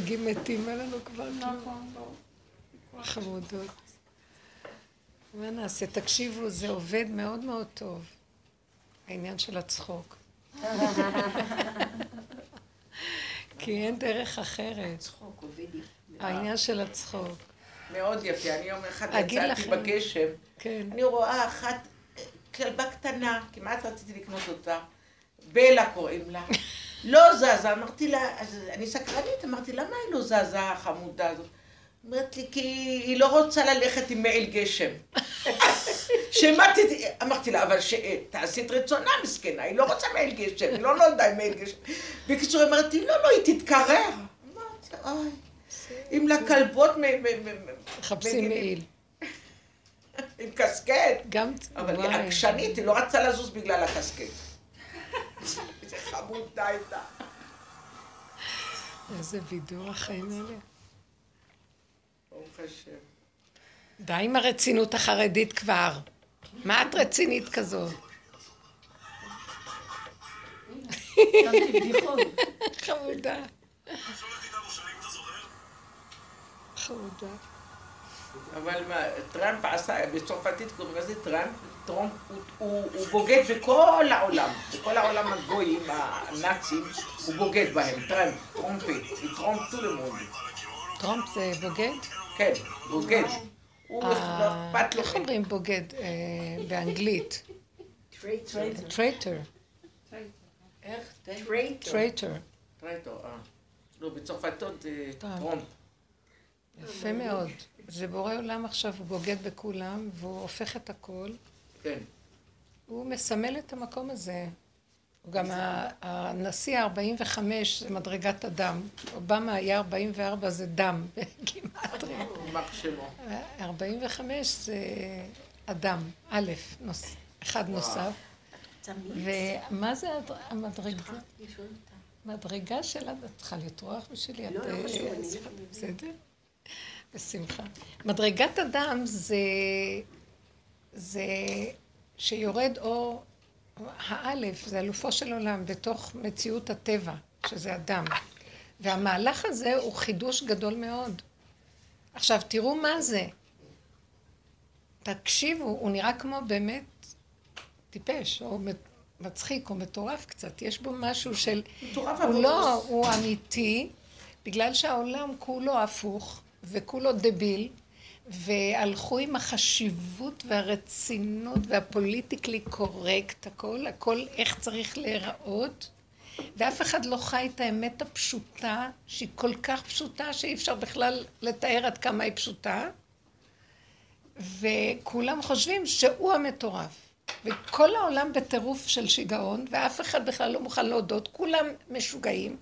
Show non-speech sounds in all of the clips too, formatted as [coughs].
דגים מתים, אין לנו כבר נכון. חמודות. מה נעשה? תקשיבו, זה עובד מאוד מאוד טוב, העניין של הצחוק. [laughs] כי אין דרך אחרת. צחוק עובד העניין של הצחוק. מאוד יפה. אני יום אחד יצאתי בגשם, כן. אני רואה אחת, כלבה קטנה, כמעט רציתי לקנות אותה, בלה קוראים לה. [laughs] לא זזה, אמרתי לה, אז אני סקרנית, אמרתי, למה היא לא זזה החמודה הזאת? אומרת לי, כי היא לא רוצה ללכת עם מעיל גשם. [laughs] שמעתי, אמרתי לה, אבל תעשי את רצונה, מסכנה, היא לא רוצה מעיל גשם, היא לא נולדה עם מעיל גשם. בקיצור, אמרתי, לא, לא, היא תתקרר. אמרתי, אוי, אם לכלבות... מחפשים מעיל. [laughs] עם קסקט. גם... אבל היא עקשנית, היא לא רצה לזוז בגלל הקסקט. איזה חמודה הייתה. איזה וידור החיים האלה. ברוך השם. די עם הרצינות החרדית כבר. מה את רצינית כזאת? חמודה. חמודה. אבל מה, טראמפ עשה, בצרפתית קוראים לזה טראמפ, טראמפ הוא, בוגד בכל העולם, בכל העולם הגויים, הנאצים, הוא בוגד בהם, טראמפ, טראמפי, trompe tout le monde. טראמפ זה בוגד? כן, בוגד. הוא אה, אכפת לו. איך אומרים בוגד אה, באנגלית? traitor. איך? traitor. traitor, אה. לא, בצרפתית זה trompe. יפה מאוד. זה בורא עולם עכשיו, הוא בוגד בכולם, והוא הופך את הכל. כן. הוא מסמל את המקום הזה. גם הנשיא ה-45 זה מדרגת הדם. אובמה היה 44 זה דם, [laughs] כמעט. 45 זה אדם, א', אחד נוסף. ומה זה המדרגה? המדרגה שלה, את צריכה לטרוח בשבילי? לא, לא חשוב, אני... בסדר? בשמחה. מדרגת הדם זה, זה שיורד אור האלף זה אלופו של עולם בתוך מציאות הטבע, שזה אדם. והמהלך הזה הוא חידוש גדול מאוד. עכשיו, תראו מה זה. תקשיבו, הוא נראה כמו באמת טיפש, או מצחיק, או מטורף קצת. יש בו משהו של... מטורף הוא לא, הוא אמיתי, בגלל שהעולם כולו הפוך, וכולו דביל, והלכו עם החשיבות והרצינות והפוליטיקלי קורקט, הכל, הכל איך צריך להיראות, ואף אחד לא חי את האמת הפשוטה, שהיא כל כך פשוטה שאי אפשר בכלל לתאר עד כמה היא פשוטה, וכולם חושבים שהוא המטורף. וכל העולם בטירוף של שיגעון, ואף אחד בכלל לא מוכן להודות, כולם משוגעים.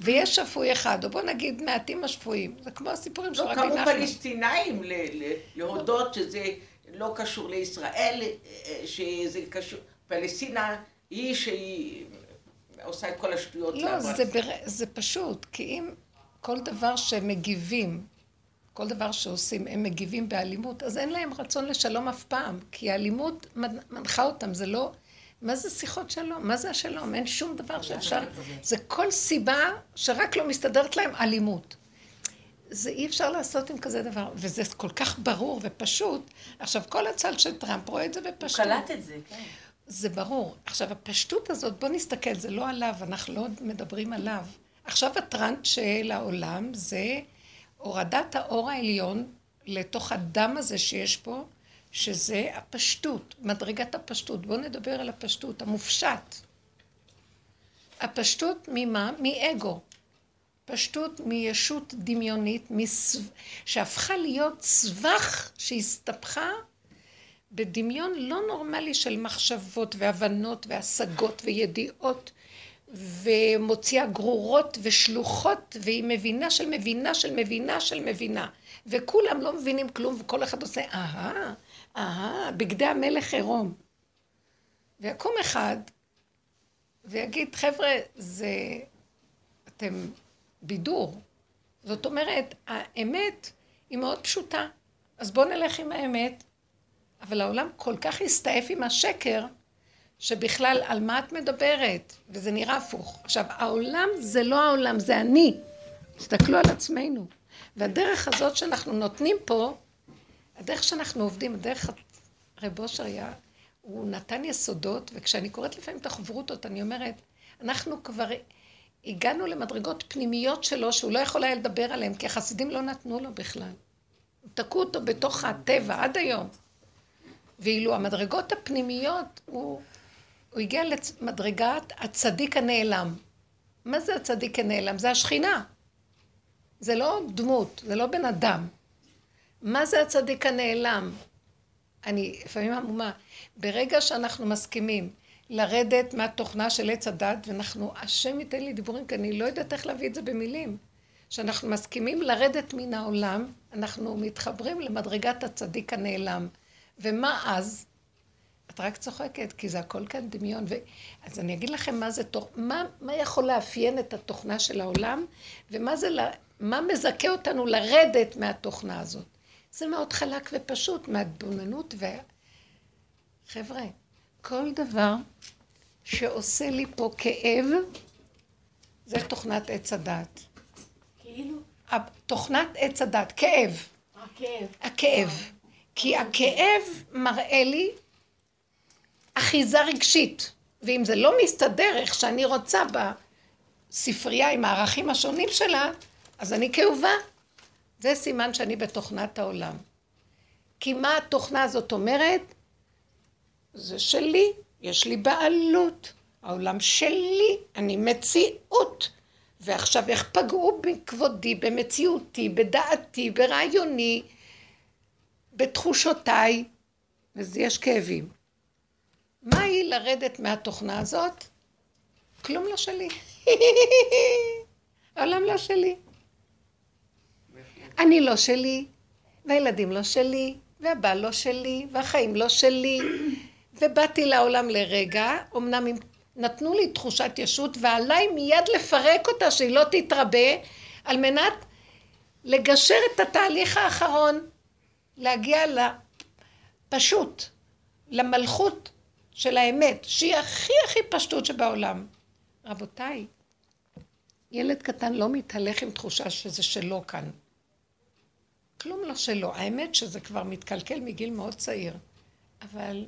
ויש שפוי אחד, או בוא נגיד מעטים השפויים. זה כמו הסיפורים של רבי נחמן. לא, קראו פלסטינאים להודות שזה לא קשור לישראל, שזה קשור... פלסטינה היא שהיא עושה את כל השטויות. לא, זה, בר... זה פשוט, כי אם כל דבר שמגיבים, כל דבר שעושים, הם מגיבים באלימות, אז אין להם רצון לשלום אף פעם, כי האלימות מנחה אותם, זה לא... מה זה שיחות שלום? מה זה השלום? אין שום דבר שאפשר... זה כל סיבה שרק לא מסתדרת להם אלימות. זה אי אפשר לעשות עם כזה דבר, וזה כל כך ברור ופשוט. עכשיו, כל הצד של טראמפ רואה את זה בפשטות. הוא קלט את זה, כן. זה ברור. עכשיו, הפשטות הזאת, בוא נסתכל, זה לא עליו, אנחנו לא מדברים עליו. עכשיו הטראנט של העולם זה הורדת האור העליון לתוך הדם הזה שיש פה, שזה הפשטות, מדרגת הפשטות. בואו נדבר על הפשטות, המופשט. הפשטות ממה? מאגו. פשטות מישות דמיונית, מסו... שהפכה להיות סבך שהסתבכה בדמיון לא נורמלי של מחשבות והבנות והשגות וידיעות ומוציאה גרורות ושלוחות והיא מבינה של מבינה של מבינה של מבינה וכולם לא מבינים כלום וכל אחד עושה אהה אהה, בגדי המלך עירום. ויקום אחד ויגיד, חבר'ה, זה... אתם בידור. זאת אומרת, האמת היא מאוד פשוטה. אז בואו נלך עם האמת. אבל העולם כל כך הסתעף עם השקר, שבכלל, על מה את מדברת? וזה נראה הפוך. עכשיו, העולם זה לא העולם, זה אני. תסתכלו על עצמנו. והדרך הזאת שאנחנו נותנים פה, הדרך שאנחנו עובדים, הדרך, רב אושר היה, הוא נתן יסודות, וכשאני קוראת לפעמים את החברוטות, אני אומרת, אנחנו כבר הגענו למדרגות פנימיות שלו, שהוא לא יכול היה לדבר עליהן, כי החסידים לא נתנו לו בכלל. תקעו אותו בתוך הטבע עד היום. ואילו המדרגות הפנימיות, הוא, הוא הגיע למדרגת הצדיק הנעלם. מה זה הצדיק הנעלם? זה השכינה. זה לא דמות, זה לא בן אדם. מה זה הצדיק הנעלם? אני לפעמים עמומה. ברגע שאנחנו מסכימים לרדת מהתוכנה של עץ הדת, ואנחנו, השם ייתן לי דיבורים, כי אני לא יודעת איך להביא את זה במילים. שאנחנו מסכימים לרדת מן העולם, אנחנו מתחברים למדרגת הצדיק הנעלם. ומה אז? את רק צוחקת, כי זה הכל כאן דמיון. ו... אז אני אגיד לכם מה זה. מה, מה יכול לאפיין את התוכנה של העולם, ומה זה, מה מזכה אותנו לרדת מהתוכנה הזאת. זה מאוד חלק ופשוט, מהתבוננות וה... חבר'ה, כל דבר שעושה לי פה כאב, זה תוכנת עץ הדת. כאילו? תוכנת עץ הדת, כאב. הכאב. הכאב. כי הכאב מראה לי אחיזה רגשית. ואם זה לא מסתדר איך שאני רוצה בספרייה עם הערכים השונים שלה, אז אני כאובה. זה סימן שאני בתוכנת העולם. כי מה התוכנה הזאת אומרת? זה שלי, יש לי בעלות, העולם שלי, אני מציאות. ועכשיו איך פגעו בכבודי, במציאותי, בדעתי, ברעיוני, בתחושותיי, אז יש כאבים. מה היא לרדת מהתוכנה הזאת? כלום לא שלי. [laughs] העולם לא שלי. אני לא שלי, והילדים לא שלי, והבעל לא שלי, והחיים לא שלי, ובאתי לעולם לרגע, אמנם נתנו לי תחושת ישות, ועליי מיד לפרק אותה שהיא לא תתרבה, על מנת לגשר את התהליך האחרון, להגיע לפשוט, למלכות של האמת, שהיא הכי הכי פשטות שבעולם. רבותיי, ילד קטן לא מתהלך עם תחושה שזה שלו כאן. כלום לא שלו. האמת שזה כבר מתקלקל מגיל מאוד צעיר. אבל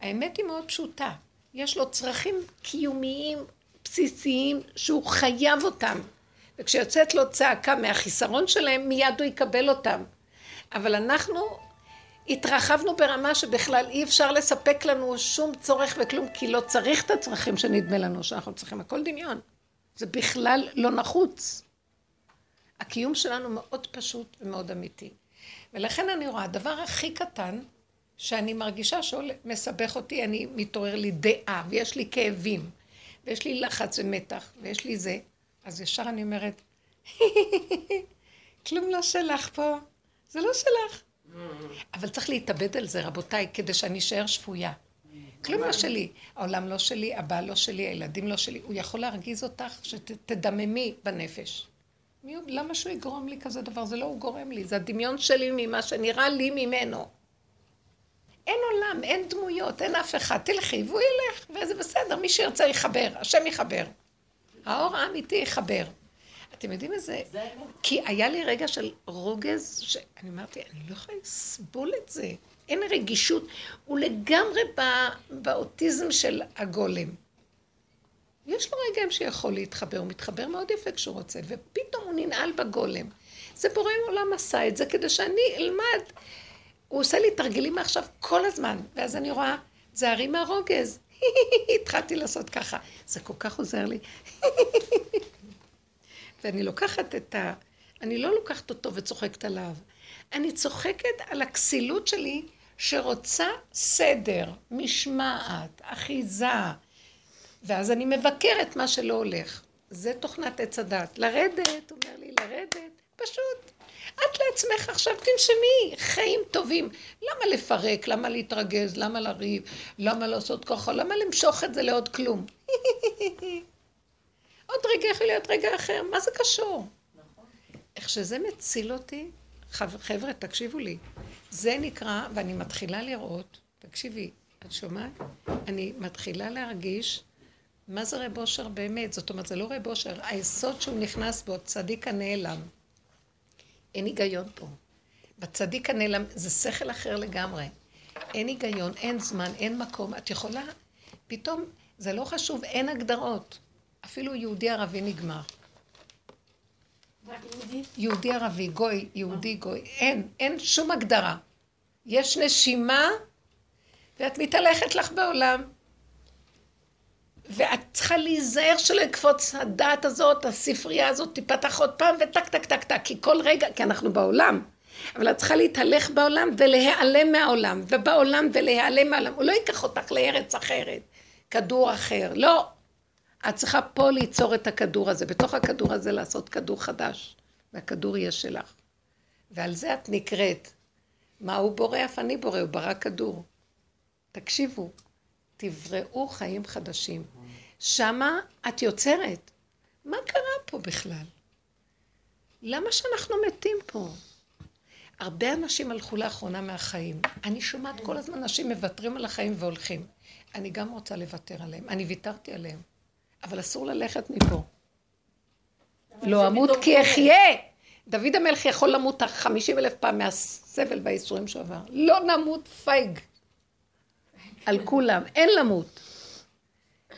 האמת היא מאוד פשוטה. יש לו צרכים קיומיים בסיסיים שהוא חייב אותם. וכשיוצאת לו צעקה מהחיסרון שלהם, מיד הוא יקבל אותם. אבל אנחנו התרחבנו ברמה שבכלל אי אפשר לספק לנו שום צורך וכלום, כי לא צריך את הצרכים שנדמה לנו שאנחנו צריכים. הכל דמיון. זה בכלל לא נחוץ. הקיום שלנו מאוד פשוט ומאוד אמיתי. ולכן אני רואה, הדבר הכי קטן, שאני מרגישה שמסבך אותי, אני מתעורר לי דעה, ויש לי כאבים, ויש לי לחץ ומתח, ויש לי זה, אז ישר אני אומרת, [laughs] כלום לא שלך פה, זה לא שלך. אבל צריך להתאבד על זה, רבותיי, כדי שאני אשאר שפויה. כלום לא שלי. העולם לא שלי, הבעל לא שלי, הילדים לא שלי. הוא יכול להרגיז אותך שתדממי בנפש. מי, למה שהוא יגרום לי כזה דבר? זה לא הוא גורם לי, זה הדמיון שלי ממה שנראה לי ממנו. אין עולם, אין דמויות, אין אף אחד. תלכי והוא ילך, וזה בסדר, מי שירצה יחבר, השם יחבר. האור האמיתי יחבר. אתם יודעים איזה... כי היה לי רגע של רוגז, שאני אמרתי, אני לא יכולה לסבול את זה. אין רגישות. הוא לגמרי בא, באוטיזם של הגולם. יש לו רגעים שיכול להתחבר, הוא מתחבר מאוד יפה כשהוא רוצה, ופתאום הוא ננעל בגולם. זה בורא עולם עשה את זה כדי שאני אלמד. הוא עושה לי תרגילים מעכשיו כל הזמן, ואז אני רואה, זה הרי מהרוגז. [laughs] התחלתי לעשות ככה. זה כל כך עוזר לי. [laughs] ואני לוקחת את ה... אני לא לוקחת אותו וצוחקת עליו. אני צוחקת על הכסילות שלי שרוצה סדר, משמעת, אחיזה, ואז אני מבקרת מה שלא הולך. זה תוכנת עץ הדת. לרדת, אומר לי, לרדת, פשוט. את לעצמך עכשיו תנשמי, חיים טובים. למה לפרק? למה להתרגז? למה לריב? למה לעשות ככה? למה למשוך את זה לעוד כלום? [laughs] עוד רגע יכול להיות רגע אחר, מה זה קשור? נכון. איך שזה מציל אותי, חבר'ה, תקשיבו לי, זה נקרא, ואני מתחילה לראות, תקשיבי, את שומעת? אני מתחילה להרגיש מה זה רב אושר באמת? זאת אומרת, זה לא רב אושר. היסוד שהוא נכנס בו, צדיק הנעלם. אין היגיון פה. בצדיק הנעלם זה שכל אחר לגמרי. אין היגיון, אין זמן, אין מקום. את יכולה, פתאום, זה לא חשוב, אין הגדרות. אפילו יהודי ערבי נגמר. יהודי? יהודי ערבי, גוי, יהודי גוי. אין, אין שום הגדרה. יש נשימה, ואת מתהלכת לך בעולם. ואת צריכה להיזהר שלא יקפוץ הדעת הזאת, הספרייה הזאת תיפתח עוד פעם וטק טק טק טק, כי כל רגע, כי אנחנו בעולם. אבל את צריכה להתהלך בעולם ולהיעלם מהעולם, ובעולם ולהיעלם מהעולם. הוא לא ייקח אותך לארץ אחרת, כדור אחר, לא. את צריכה פה ליצור את הכדור הזה, בתוך הכדור הזה לעשות כדור חדש, והכדור יהיה שלך. ועל זה את נקראת. מה הוא בורא? אף אני בורא, הוא ברא כדור. תקשיבו, תבראו חיים חדשים. שמה את יוצרת. מה קרה פה בכלל? למה שאנחנו מתים פה? הרבה אנשים הלכו לאחרונה מהחיים. אני שומעת כל הזמן אנשים מוותרים על החיים והולכים. אני גם רוצה לוותר עליהם. אני ויתרתי עליהם. אבל אסור ללכת מפה. לא אמות כי אחיה. דוד המלך יכול למות חמישים אלף פעם מהסבל והייסורים שעבר. לא נמות פייג. על כולם. אין למות.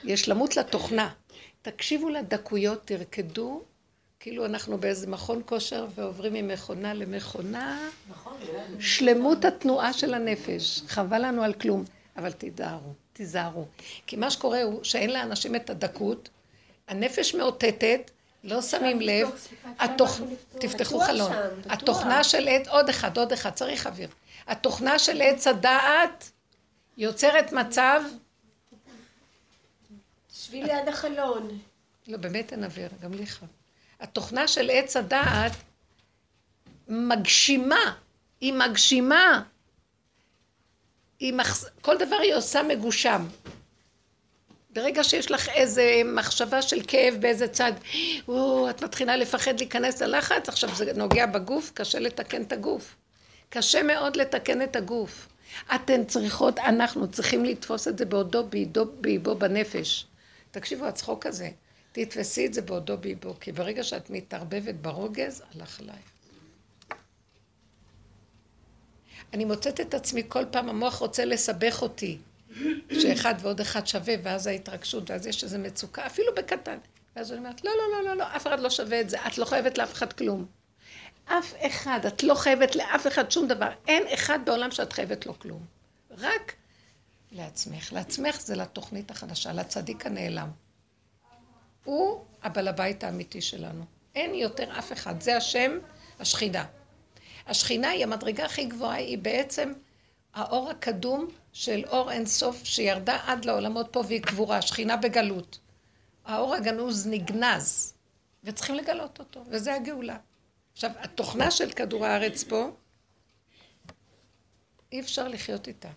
יש למות לתוכנה. תקשיבו לדקויות, תרקדו, כאילו אנחנו באיזה מכון כושר ועוברים ממכונה למכונה. נכון. שלמות התנועה של הנפש. חבל לנו על כלום. אבל תיזהרו, תיזהרו. כי מה שקורה הוא שאין לאנשים את הדקות, הנפש מאותתת, לא שמים לב, תפתחו חלון. התוכנה של עץ, עוד אחד, עוד אחד, צריך אוויר. התוכנה של עץ הדעת יוצרת מצב... שבי ליד החלון. לא, באמת אין אוויר, גם לי חם. התוכנה של עץ הדעת מגשימה, היא מגשימה. היא מחס... כל דבר היא עושה מגושם. ברגע שיש לך איזה מחשבה של כאב באיזה צד, או, את מתחילה לפחד להיכנס ללחץ, עכשיו זה נוגע בגוף, קשה לתקן את הגוף. קשה מאוד לתקן את הגוף. אתן צריכות, אנחנו צריכים לתפוס את זה בעודו באיבו, בנפש. תקשיבו, הצחוק הזה, תתפסי את זה בעודו באיבו, כי ברגע שאת מתערבבת ברוגז, הלך עלייך. אני מוצאת את עצמי, כל פעם המוח רוצה לסבך אותי, שאחד ועוד אחד שווה, ואז ההתרגשות, ואז יש איזו מצוקה, אפילו בקטן. ואז אני אומרת, לא, לא, לא, לא, לא, אף אחד לא שווה את זה, את לא חייבת לאף אחד כלום. אף אחד, את לא חייבת לאף אחד שום דבר. אין אחד בעולם שאת חייבת לו כלום. רק לעצמך. לעצמך זה לתוכנית החדשה, לצדיק הנעלם. הוא הבעל הבית האמיתי שלנו. אין יותר אף אחד. זה השם, השכינה. השכינה היא המדרגה הכי גבוהה, היא בעצם האור הקדום של אור אינסוף שירדה עד לעולמות פה והיא קבורה, שכינה בגלות. האור הגנוז נגנז, וצריכים לגלות אותו, וזה הגאולה. עכשיו, התוכנה של כדור הארץ פה, אי אפשר לחיות איתה.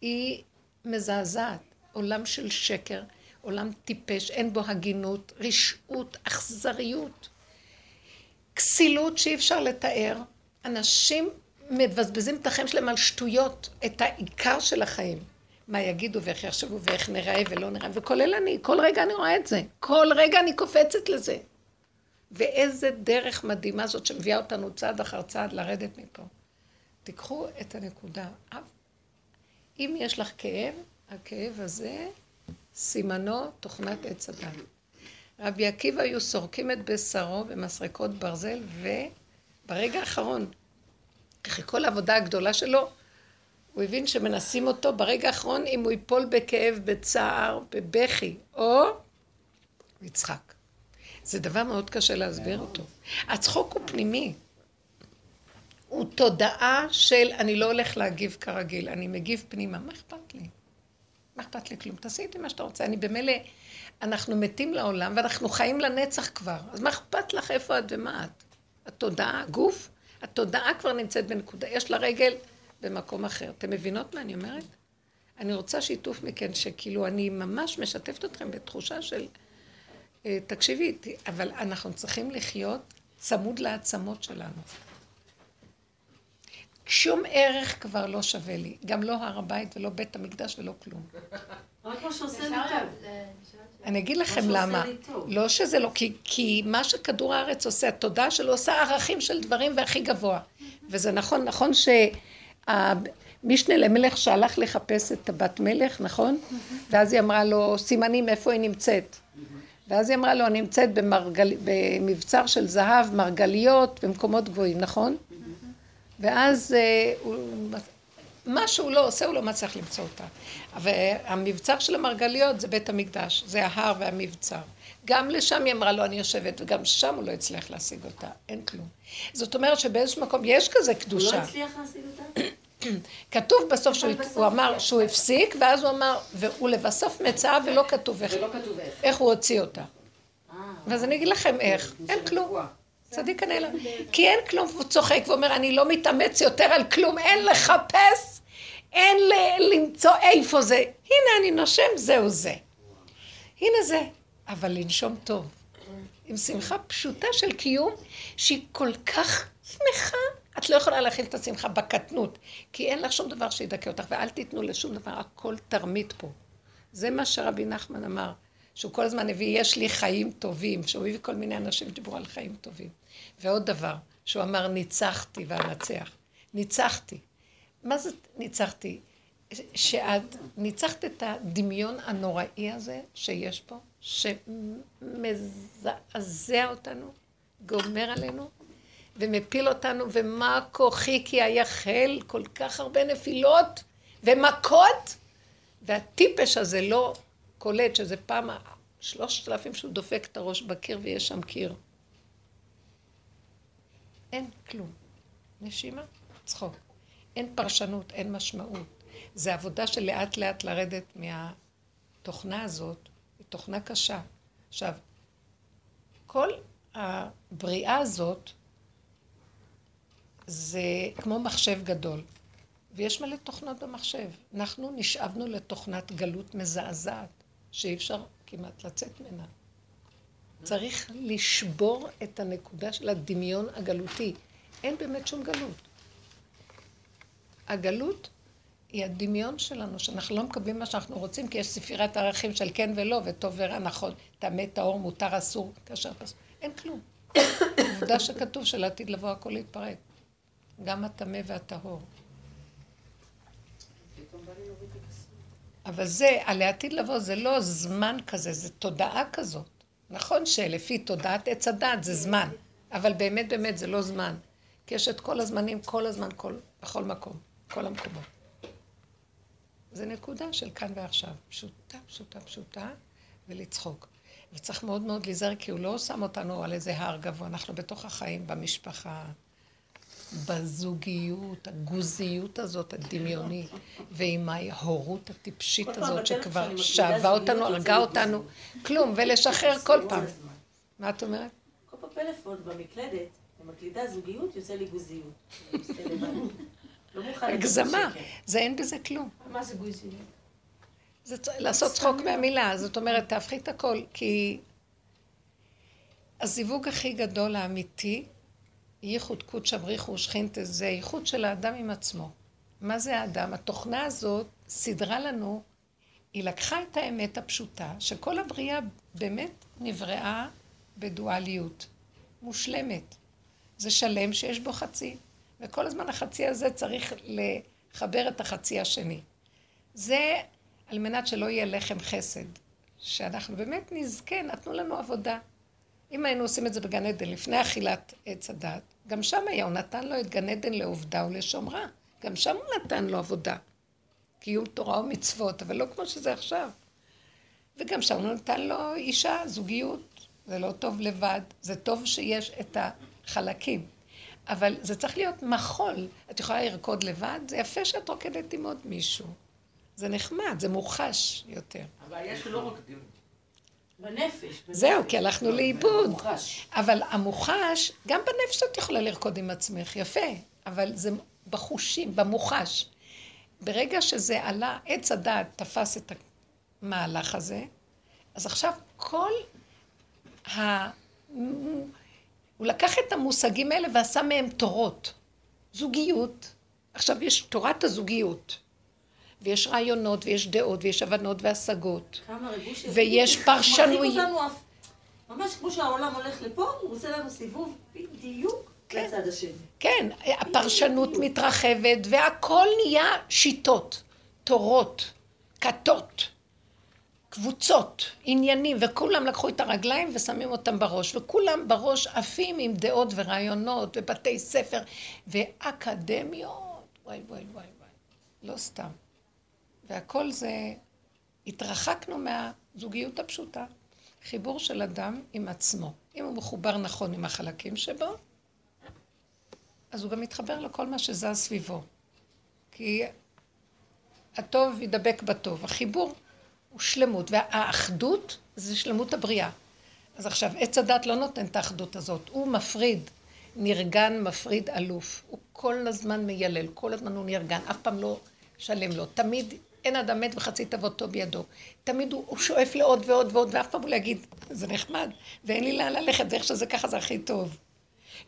היא מזעזעת, עולם של שקר, עולם טיפש, אין בו הגינות, רשעות, אכזריות, כסילות שאי אפשר לתאר. אנשים מבזבזים את החיים שלהם על שטויות, את העיקר של החיים. מה יגידו ואיך יחשבו ואיך נראה ולא נראה, וכולל אני, כל רגע אני רואה את זה. כל רגע אני קופצת לזה. ואיזה דרך מדהימה זאת שמביאה אותנו צעד אחר צעד לרדת מפה. תיקחו את הנקודה. אם יש לך כאב, הכאב הזה, סימנו תוכנת עץ הדת. רבי עקיבא היו סורקים את בשרו במסרקות ברזל, וברגע האחרון, אחרי כל העבודה הגדולה שלו, הוא הבין שמנסים אותו ברגע האחרון אם הוא ייפול בכאב, בצער, בבכי, או יצחק. זה דבר מאוד קשה להסביר אותו. הצחוק הוא פנימי. הוא תודעה של אני לא הולך להגיב כרגיל, אני מגיב פנימה. מה אכפת לי? מה אכפת לי כלום? תעשי איתי מה שאתה רוצה. אני במילא, אנחנו מתים לעולם ואנחנו חיים לנצח כבר. אז מה אכפת לך איפה את ומה את? התודעה, הגוף, התודעה כבר נמצאת בנקודה, יש לה רגל במקום אחר. אתם מבינות מה אני אומרת? אני רוצה שיתוף מכן, שכאילו אני ממש משתפת אתכם בתחושה של... אה, תקשיבי, אבל אנחנו צריכים לחיות צמוד לעצמות שלנו. שום ערך כבר לא שווה לי. גם לא הר הבית ולא בית המקדש ולא כלום. רק מה שעושה לי טוב. אני אגיד לכם למה. לא שזה לא, כי, כי מה שכדור הארץ עושה, התודעה שלו עושה ערכים של דברים והכי גבוה. וזה נכון, נכון שהמשנה למלך שהלך לחפש את הבת מלך, נכון? ואז היא אמרה לו, סימנים איפה היא נמצאת. ואז היא אמרה לו, אני נמצאת במרגל... במבצר של זהב, מרגליות, במקומות גבוהים, נכון? ואז אה, הוא... מה שהוא לא עושה, הוא לא מצליח למצוא אותה. והמבצר של המרגליות זה בית המקדש, זה ההר והמבצר. גם לשם היא אמרה לו, אני יושבת, וגם שם הוא לא הצליח להשיג אותה, אין כלום. זאת אומרת שבאיזשהו מקום יש כזה קדושה. הוא לא הצליח להשיג אותה? [clears throat] כתוב בסוף שהוא הוא אמר. שהוא הפסיק, ואז הוא אמר, והוא לבסוף מצאה ולא כתוב איך, ולא כתוב איך. איך הוא הוציא אותה. אה. ואז אני אגיד לכם איך, אין כלום. צדיק הנעלם. כי אין כלום, והוא צוחק ואומר, אני לא מתאמץ יותר על כלום, אין לחפש, אין למצוא איפה זה. הנה אני נושם, זהו זה. הנה זה. אבל לנשום טוב. עם שמחה פשוטה של קיום, שהיא כל כך שמחה. את לא יכולה להכיל את השמחה בקטנות, כי אין לך שום דבר שידכא אותך, ואל תיתנו לשום דבר, הכל תרמית פה. זה מה שרבי נחמן אמר, שהוא כל הזמן הביא, יש לי חיים טובים, שהוא הביא כל מיני אנשים שדיברו על חיים טובים. ועוד דבר, שהוא אמר, ניצחתי ואנצח. ניצחתי. מה זה ניצחתי? שאת ניצחת את הדמיון הנוראי הזה שיש פה, שמזעזע אותנו, גומר עלינו, ומפיל אותנו, ומה כוחי כי היחל כל כך הרבה נפילות ומכות, והטיפש הזה לא קולט שזה פעם שלושת אלפים שהוא דופק את הראש בקיר ויש שם קיר. אין כלום. נשימה, צחוק. אין פרשנות, אין משמעות. זה עבודה של לאט לאט לרדת מהתוכנה הזאת, היא תוכנה קשה. עכשיו, כל הבריאה הזאת זה כמו מחשב גדול, ויש מלא תוכנות במחשב. אנחנו נשאבנו לתוכנת גלות מזעזעת, שאי אפשר כמעט לצאת ממנה. צריך לשבור את הנקודה של הדמיון הגלותי. אין באמת שום גלות. הגלות היא הדמיון שלנו, שאנחנו לא מקבלים מה שאנחנו רוצים, כי יש ספירת ערכים של כן ולא, וטוב ורע, נכון, טמא, טהור, מותר, אסור, כאשר פסוק. אין כלום. עובדה שכתוב שלעתיד לבוא הכל להתפרק. גם הטמא והטהור. אבל זה, על העתיד לבוא, זה לא זמן כזה, זה תודעה כזאת. נכון שלפי תודעת עץ הדת זה זמן, אבל באמת באמת זה לא זמן. כי יש את כל הזמנים, כל הזמן, כל, בכל מקום, כל המקומות. זה נקודה של כאן ועכשיו. פשוטה, פשוטה, פשוטה, ולצחוק. וצריך מאוד מאוד להיזהר, כי הוא לא שם אותנו על איזה הר גבוה, אנחנו בתוך החיים, במשפחה, בזוגיות, הגוזיות הזאת, הדמיונית, ועם ההורות הטיפשית הזאת, שכבר שאבה אותנו, הרגה אותנו, כלום, ולשחרר כל פעם. מה את אומרת? כל פעם פלאפון במקלדת, במקלידה זוגיות, יוצא לי גוזיות. לא הגזמה, זה אין בזה כלום. מה זה גוזיות? זה לעשות צחוק מהמילה, זאת אומרת, תהפכי את הכל, כי הזיווג הכי גדול האמיתי ייחוד קודשא בריחו ושכינתא זה ייחוד של האדם עם עצמו. מה זה האדם? התוכנה הזאת סידרה לנו, היא לקחה את האמת הפשוטה, שכל הבריאה באמת נבראה בדואליות, מושלמת. זה שלם שיש בו חצי, וכל הזמן החצי הזה צריך לחבר את החצי השני. זה על מנת שלא יהיה לחם חסד, שאנחנו באמת נזכה, נתנו לנו עבודה. אם היינו עושים את זה בגן עדן לפני אכילת עץ הדת, גם שם היה, הוא נתן לו את גן עדן לעובדה ולשומרה. גם שם הוא נתן לו עבודה. קיום תורה ומצוות, אבל לא כמו שזה עכשיו. וגם שם הוא נתן לו אישה, זוגיות. זה לא טוב לבד, זה טוב שיש את החלקים. אבל זה צריך להיות מחול. את יכולה לרקוד לבד, זה יפה שאת רוקדת עם עוד מישהו. זה נחמד, זה מוחש יותר. הבעיה שלא רוקדים. בנפש. זהו, כי הלכנו לאיבוד. אבל המוחש, גם בנפש את יכולה לרקוד עם עצמך, יפה, אבל זה בחושים, במוחש. ברגע שזה עלה, עץ הדעת תפס את המהלך הזה, אז עכשיו כל ה... הוא לקח את המושגים האלה ועשה מהם תורות. זוגיות, עכשיו יש תורת הזוגיות, ויש רעיונות, ויש דעות, ויש הבנות והשגות. ויש פרשנויות. ממש כמו שהעולם הולך לפה, הוא עושה לנו סיבוב בדיוק כן. לצד השני. כן, הפרשנות מתרחבת, והכל נהיה שיטות, תורות, כתות. קבוצות, עניינים, וכולם לקחו את הרגליים ושמים אותם בראש, וכולם בראש עפים עם דעות ורעיונות, ובתי ספר, ואקדמיות, וואי וואי וואי וואי, לא סתם. והכל זה, התרחקנו מהזוגיות הפשוטה. חיבור של אדם עם עצמו. אם הוא מחובר נכון עם החלקים שבו, אז הוא גם מתחבר לכל מה שזז סביבו. כי הטוב ידבק בטוב. החיבור הוא שלמות, והאחדות זה שלמות הבריאה. אז עכשיו, עץ הדת לא נותן את האחדות הזאת, הוא מפריד, נרגן, מפריד, אלוף. הוא כל הזמן מיילל, כל הזמן הוא נרגן, אף פעם לא שלם לו. תמיד אין אדם מת וחצי תבואתו בידו. תמיד הוא, הוא שואף לעוד ועוד ועוד, ואף פעם הוא לא יגיד, זה נחמד, ואין לי לאן ללכת, ואיך שזה ככה זה הכי טוב.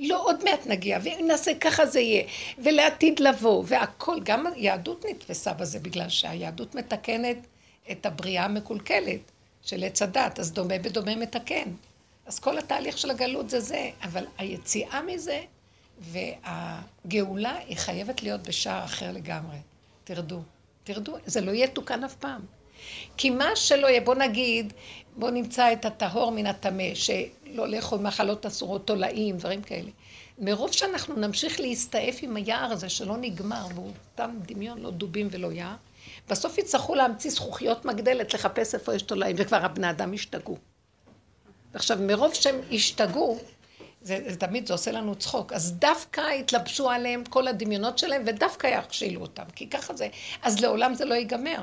לא, עוד מעט נגיע, ואם נעשה ככה זה יהיה, ולעתיד לבוא, והכל, גם היהדות נתפסה בזה, בגלל שהיהדות מתקנת את הבריאה המקולקלת של עץ הדת, אז דומה בדומה מתקן. אז כל התהליך של הגלות זה זה, אבל היציאה מזה והגאולה היא חייבת להיות בשער אחר לגמרי. תרדו, תרדו, זה לא יהיה תוקן אף פעם. כי מה שלא יהיה, בוא נגיד, בוא נמצא את הטהור מן הטמא, שלא לאכול מחלות אסורות, תולעים, דברים כאלה. מרוב שאנחנו נמשיך להסתעף עם היער הזה שלא נגמר, והוא סתם דמיון, לא דובים ולא יער, בסוף יצטרכו להמציא זכוכיות מגדלת לחפש איפה יש תולעים, וכבר הבני אדם השתגעו. עכשיו, מרוב שהם השתגעו, זה, זה תמיד, זה עושה לנו צחוק. אז דווקא התלבשו עליהם כל הדמיונות שלהם, ודווקא יכשילו אותם, כי ככה זה. אז לעולם זה לא ייגמר.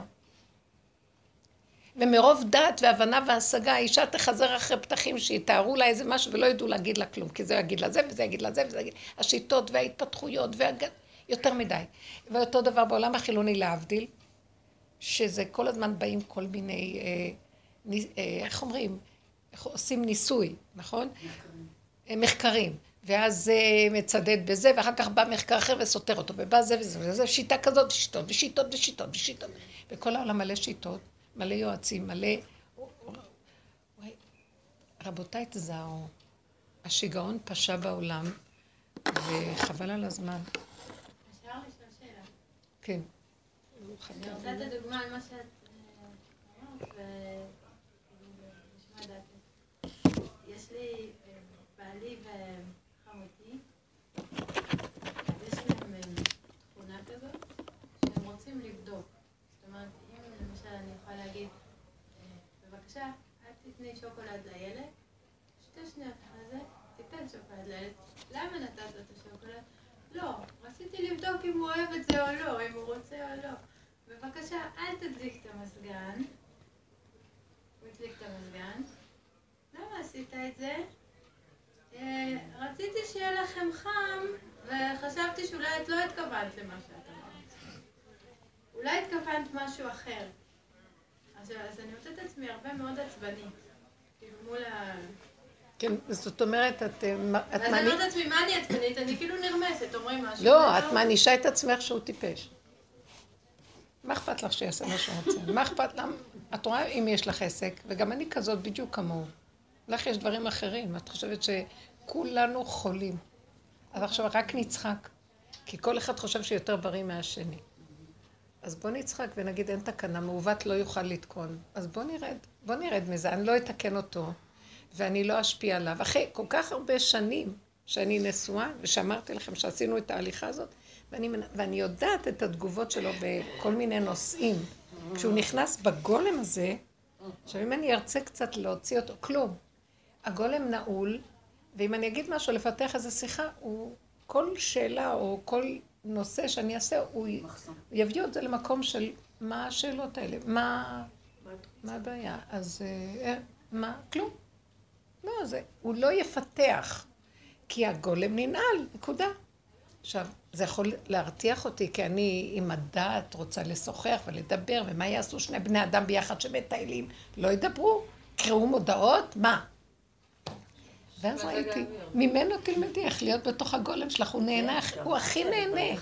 ומרוב דעת והבנה והשגה, האישה תחזר אחרי פתחים שיתארו לה איזה משהו ולא ידעו להגיד לה כלום, כי זה יגיד לה זה וזה יגיד לה זה וזה יגיד... השיטות וההתפתחויות והג... יותר מדי. ואותו דבר בעולם החילוני להבדיל, שזה כל הזמן באים כל מיני, אה, אה, איך אומרים? איך עושים ניסוי, נכון? מחקרים. אה. ואז זה מצדד בזה, ואחר כך בא מחקר אחר וסותר אותו, ובא זה וזה, וזה שיטה כזאת, ושיטות, ושיטות, ושיטות, ושיטות. וכל העולם מלא שיטות, מלא יועצים, מלא... רבותיי, תזהרו, השיגעון פשע בעולם, וחבל על הזמן. אפשר לשאול שאלה? כן. אני רוצה את הדוגמה על מה שאת אמרת, ונשמע דעתך. יש לי בעלי וחמותי, יש להם תכונה כזאת, שהם רוצים לבדוק. זאת אומרת, אם למשל אני יכולה להגיד, בבקשה, אל תתני שוקולד לילד, שתי שניות אחרי זה, תיתן שוקולד לילד. למה נתת את השוקולד? לא, רציתי לבדוק אם הוא אוהב לא, רוצה או לא. בבקשה, אל תדליק את המזגן. הוא הדליק את המזגן. למה עשית את זה? אה, רציתי שיהיה לכם חם, וחשבתי שאולי את לא התכוונת למה שאת אמרת. אולי התכוונת משהו אחר. אז, אז אני מוצאת את עצמי הרבה מאוד עצבנית. כאילו מול ה... כן, זאת אומרת, את... אה, ואז אני אומרת לעצמי, מה אני עצבנית? אני כאילו נרמסת, אומרים משהו. לא, את מענישה את עצמך שהוא טיפש. מה אכפת לך שיעשה מה שהוא רוצה? מה אכפת לך? את רואה אם יש לך עסק, וגם אני כזאת בדיוק כמוהו. לך יש דברים אחרים, את חושבת שכולנו חולים. אז עכשיו רק נצחק, כי כל אחד חושב שיותר בריא מהשני. אז בוא נצחק ונגיד אין תקנה, מעוות לא יוכל לתקון. אז בוא נרד, בוא נרד מזה, אני לא אתקן אותו, ואני לא אשפיע עליו. אחרי כל כך הרבה שנים שאני נשואה, ושאמרתי לכם שעשינו את ההליכה הזאת, ואני, ואני יודעת את התגובות שלו בכל מיני נושאים. כשהוא נכנס בגולם הזה, עכשיו אם אני ארצה קצת להוציא אותו, כלום. הגולם נעול, ואם אני אגיד משהו, לפתח איזו שיחה, הוא, כל שאלה או כל נושא שאני אעשה, הוא יביא את זה למקום של מה השאלות האלה, מה, מה הבעיה. אז אה, מה? כלום. לא, זה, הוא לא יפתח, כי הגולם ננעל, נקודה. עכשיו, זה יכול להרתיח אותי, כי אני עם הדעת רוצה לשוחח ולדבר, ומה יעשו שני בני אדם ביחד שמטיילים? לא ידברו? קראו מודעות? מה? ואז ראיתי, ממנו תלמדי איך להיות בתוך הגולם שלך, הוא נהנה, כן, הוא הכי נהנה.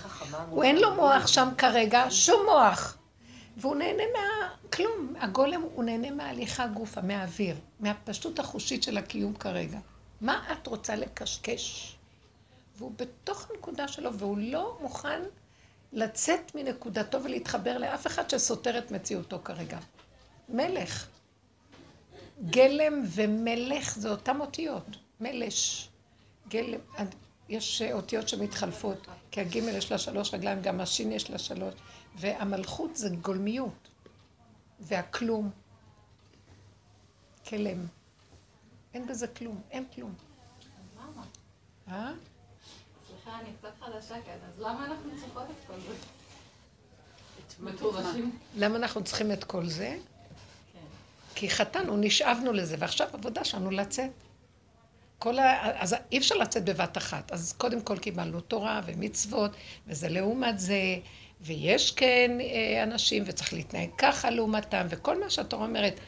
הוא אין לו מוח שם כרגע, שום מוח. והוא נהנה מהכלום. הגולם, הוא נהנה מההליכה גופה, מהאוויר, מהפשטות החושית של הקיום כרגע. מה את רוצה לקשקש? והוא בתוך הנקודה שלו, והוא לא מוכן לצאת מנקודתו ולהתחבר לאף אחד שסותר את מציאותו כרגע. מלך. גלם ומלך זה אותם אותיות. מלש. גלם. יש אותיות שמתחלפות, כי הגימל יש לה שלוש רגליים, גם השין יש לה שלוש, והמלכות זה גולמיות, והכלום. כלם. אין בזה כלום, אין כלום. אה? סליחה, אני קצת חדשה כאן, אז למה אנחנו צריכות את כל זה? למה אנחנו צריכים את כל זה? כן. כי חטאנו, נשאבנו לזה, ועכשיו עבודה שלנו לצאת. כל ה... אז אי אפשר לצאת בבת אחת. אז קודם כל קיבלנו תורה ומצוות, וזה לעומת זה, ויש כן אה, אנשים, וצריך להתנהג ככה לעומתם, וכל מה שהתורה אומרת,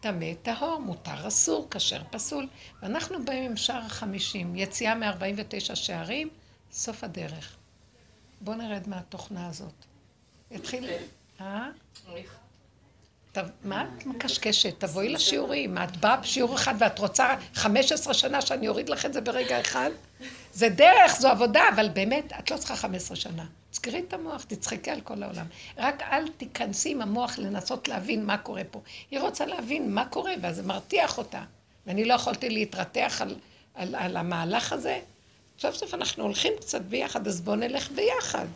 טמא, טהור, מותר, אסור, כשר, פסול. ואנחנו באים עם שער החמישים, יציאה מ-49 שערים, סוף הדרך. בואו נרד מהתוכנה הזאת. התחיל... אה? מה את מקשקשת? תבואי לשיעורים. את באה בשיעור אחד ואת רוצה 15 שנה שאני אוריד לך את זה ברגע אחד? זה דרך, זו עבודה, אבל באמת, את לא צריכה 15 שנה. תזכרי את המוח, תצחקי על כל העולם. רק אל תיכנסי עם המוח לנסות להבין מה קורה פה. היא רוצה להבין מה קורה, ואז זה מרתיח אותה. ואני לא יכולתי להתרתח על, על, על המהלך הזה. סוף סוף אנחנו הולכים קצת ביחד, אז בואו נלך ביחד.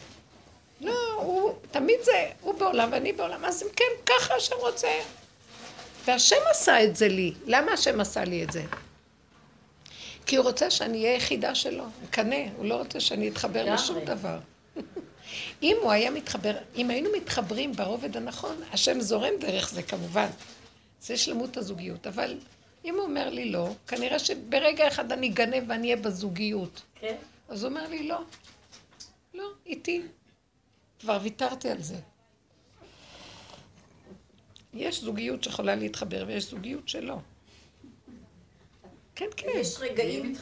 לא, הוא, תמיד זה, הוא בעולם ואני בעולם, אז אם כן, ככה השם רוצה. והשם עשה את זה לי. למה השם עשה לי את זה? כי הוא רוצה שאני אהיה יחידה שלו, מקנא, הוא לא רוצה שאני אתחבר לשום דבר. [laughs] אם הוא היה מתחבר, אם היינו מתחברים ברובד הנכון, השם זורם דרך זה כמובן. זה שלמות הזוגיות. אבל אם הוא אומר לי לא, כנראה שברגע אחד אני אגנב ואני אהיה בזוגיות. כן. אז הוא אומר לי לא. לא, איתי. כבר ויתרתי על זה. יש זוגיות שיכולה להתחבר ויש זוגיות שלא. כן, כן. יש רגעים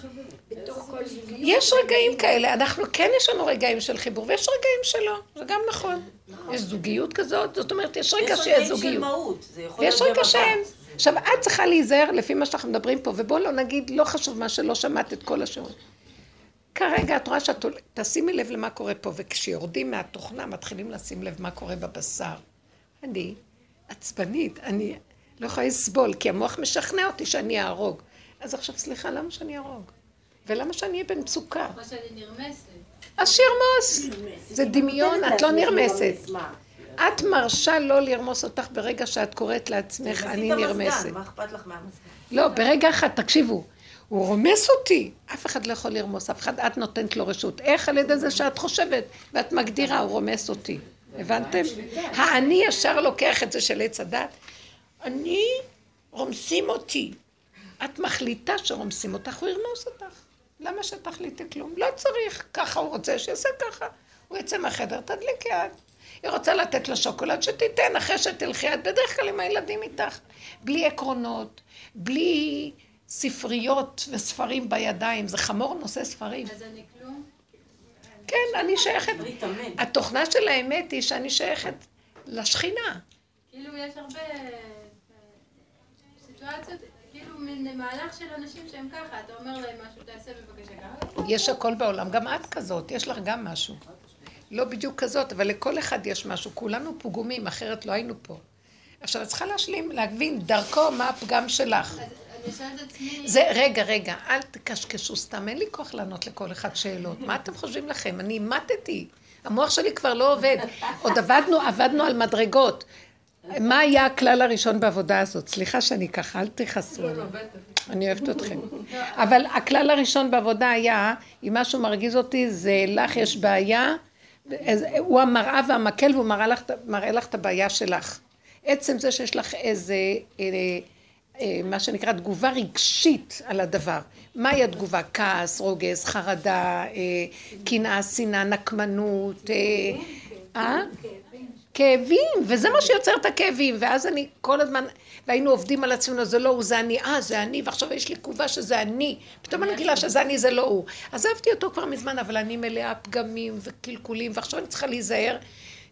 בתוך כל זוגיות. יש רגעים כאלה, אנחנו כן יש לנו רגעים של חיבור, ויש רגעים שלא, זה גם נכון. נכון. יש זוגיות כזאת, זאת אומרת, יש רגע שיש זוגיות. יש רגעים של מהות, זה יכול להיות ויש רגע שאין. עכשיו, את צריכה להיזהר לפי מה שאנחנו מדברים פה, ובואו לא נגיד, לא חשוב מה שלא שמעת את כל השיעורים. כרגע את רואה שאת... תשימי לב למה קורה פה, וכשיורדים מהתוכנה מתחילים לשים לב מה קורה בבשר. אני עצבנית, אני לא יכולה לסבול, כי המוח משכנע אותי שאני אהרוג. אז עכשיו, סליחה, למה שאני אהרוג? ולמה שאני אהיה במצוקה? כמו שאני נרמסת. אז שירמוס. זה דמיון, את לא נרמסת. את מרשה לא לרמוס אותך ברגע שאת קוראת לעצמך, אני נרמסת. מה אכפת לך מהמזגן? לא, ברגע אחד, תקשיבו. הוא רומס אותי. אף אחד לא יכול לרמוס, אף אחד, את נותנת לו רשות. איך על ידי זה שאת חושבת ואת מגדירה, הוא רומס אותי. הבנתם? האני ישר לוקח את זה של עץ הדת. אני, רומסים אותי. את מחליטה שרומסים אותך, הוא ירמוס אותך. למה שתחליטי כלום? לא צריך. ככה הוא רוצה שיעשה ככה. הוא יצא מהחדר, תדליקי יד. היא רוצה לתת לה שוקולד, שתיתן אחרי שתלכי את בדרך כלל עם הילדים איתך. בלי עקרונות, בלי ספריות וספרים בידיים, זה חמור נושא ספרים. אז אני כלום? כן, אני שייכת. התוכנה של האמת היא שאני שייכת לשכינה. כאילו יש הרבה אה, סיטואציות, כאילו מין מהלך של אנשים שהם ככה, אתה אומר להם משהו, תעשה בבקשה ככה. יש הכל בעולם, גם את כזאת, יש לך גם משהו. לא בדיוק כזאת, אבל לכל אחד יש משהו. כולנו פגומים, אחרת לא היינו פה. עכשיו, את צריכה להשלים, להבין דרכו מה הפגם שלך. אז זה, רגע, רגע, אל תקשקשו סתם, אין לי כוח לענות לכל אחד שאלות. מה אתם חושבים לכם? אני אימטתי. המוח שלי כבר לא עובד. עוד עבדנו, עבדנו על מדרגות. מה היה הכלל הראשון בעבודה הזאת? סליחה שאני ככה, אל תכעסו עליי. אני אוהבת אתכם. אבל הכלל הראשון בעבודה היה, אם משהו מרגיז אותי, זה לך יש בעיה, הוא המראה והמקל והוא מראה לך את הבעיה שלך. עצם זה שיש לך איזה... אה, מה שנקרא תגובה רגשית על הדבר. מהי התגובה? כעס, רוגז, חרדה, אה, קנאה, שנאה, נקמנות, אה? כאבים, וזה מה שיוצר את הכאבים, ואז אני כל הזמן, והיינו עובדים על עצמנו, זה לא הוא, זה אני, אה, זה אני, ועכשיו יש לי תגובה שזה אני, פתאום אני גילה שזה אני, זה לא הוא. עזבתי אותו כבר מזמן, אבל אני מלאה פגמים וקלקולים, ועכשיו אני צריכה להיזהר.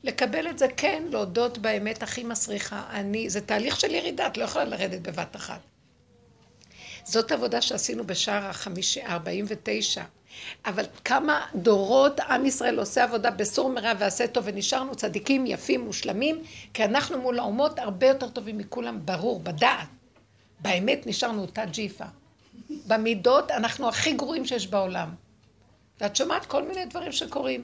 לקבל את זה, כן, להודות באמת הכי מסריחה. אני, זה תהליך של ירידה, את לא יכולה לרדת בבת אחת. זאת עבודה שעשינו בשער החמישי, 49. אבל כמה דורות עם ישראל עושה עבודה בסור מרע ועשה טוב ונשארנו צדיקים יפים מושלמים כי אנחנו מול האומות הרבה יותר טובים מכולם ברור בדעת באמת נשארנו אותה ג'יפה במידות אנחנו הכי גרועים שיש בעולם ואת שומעת כל מיני דברים שקורים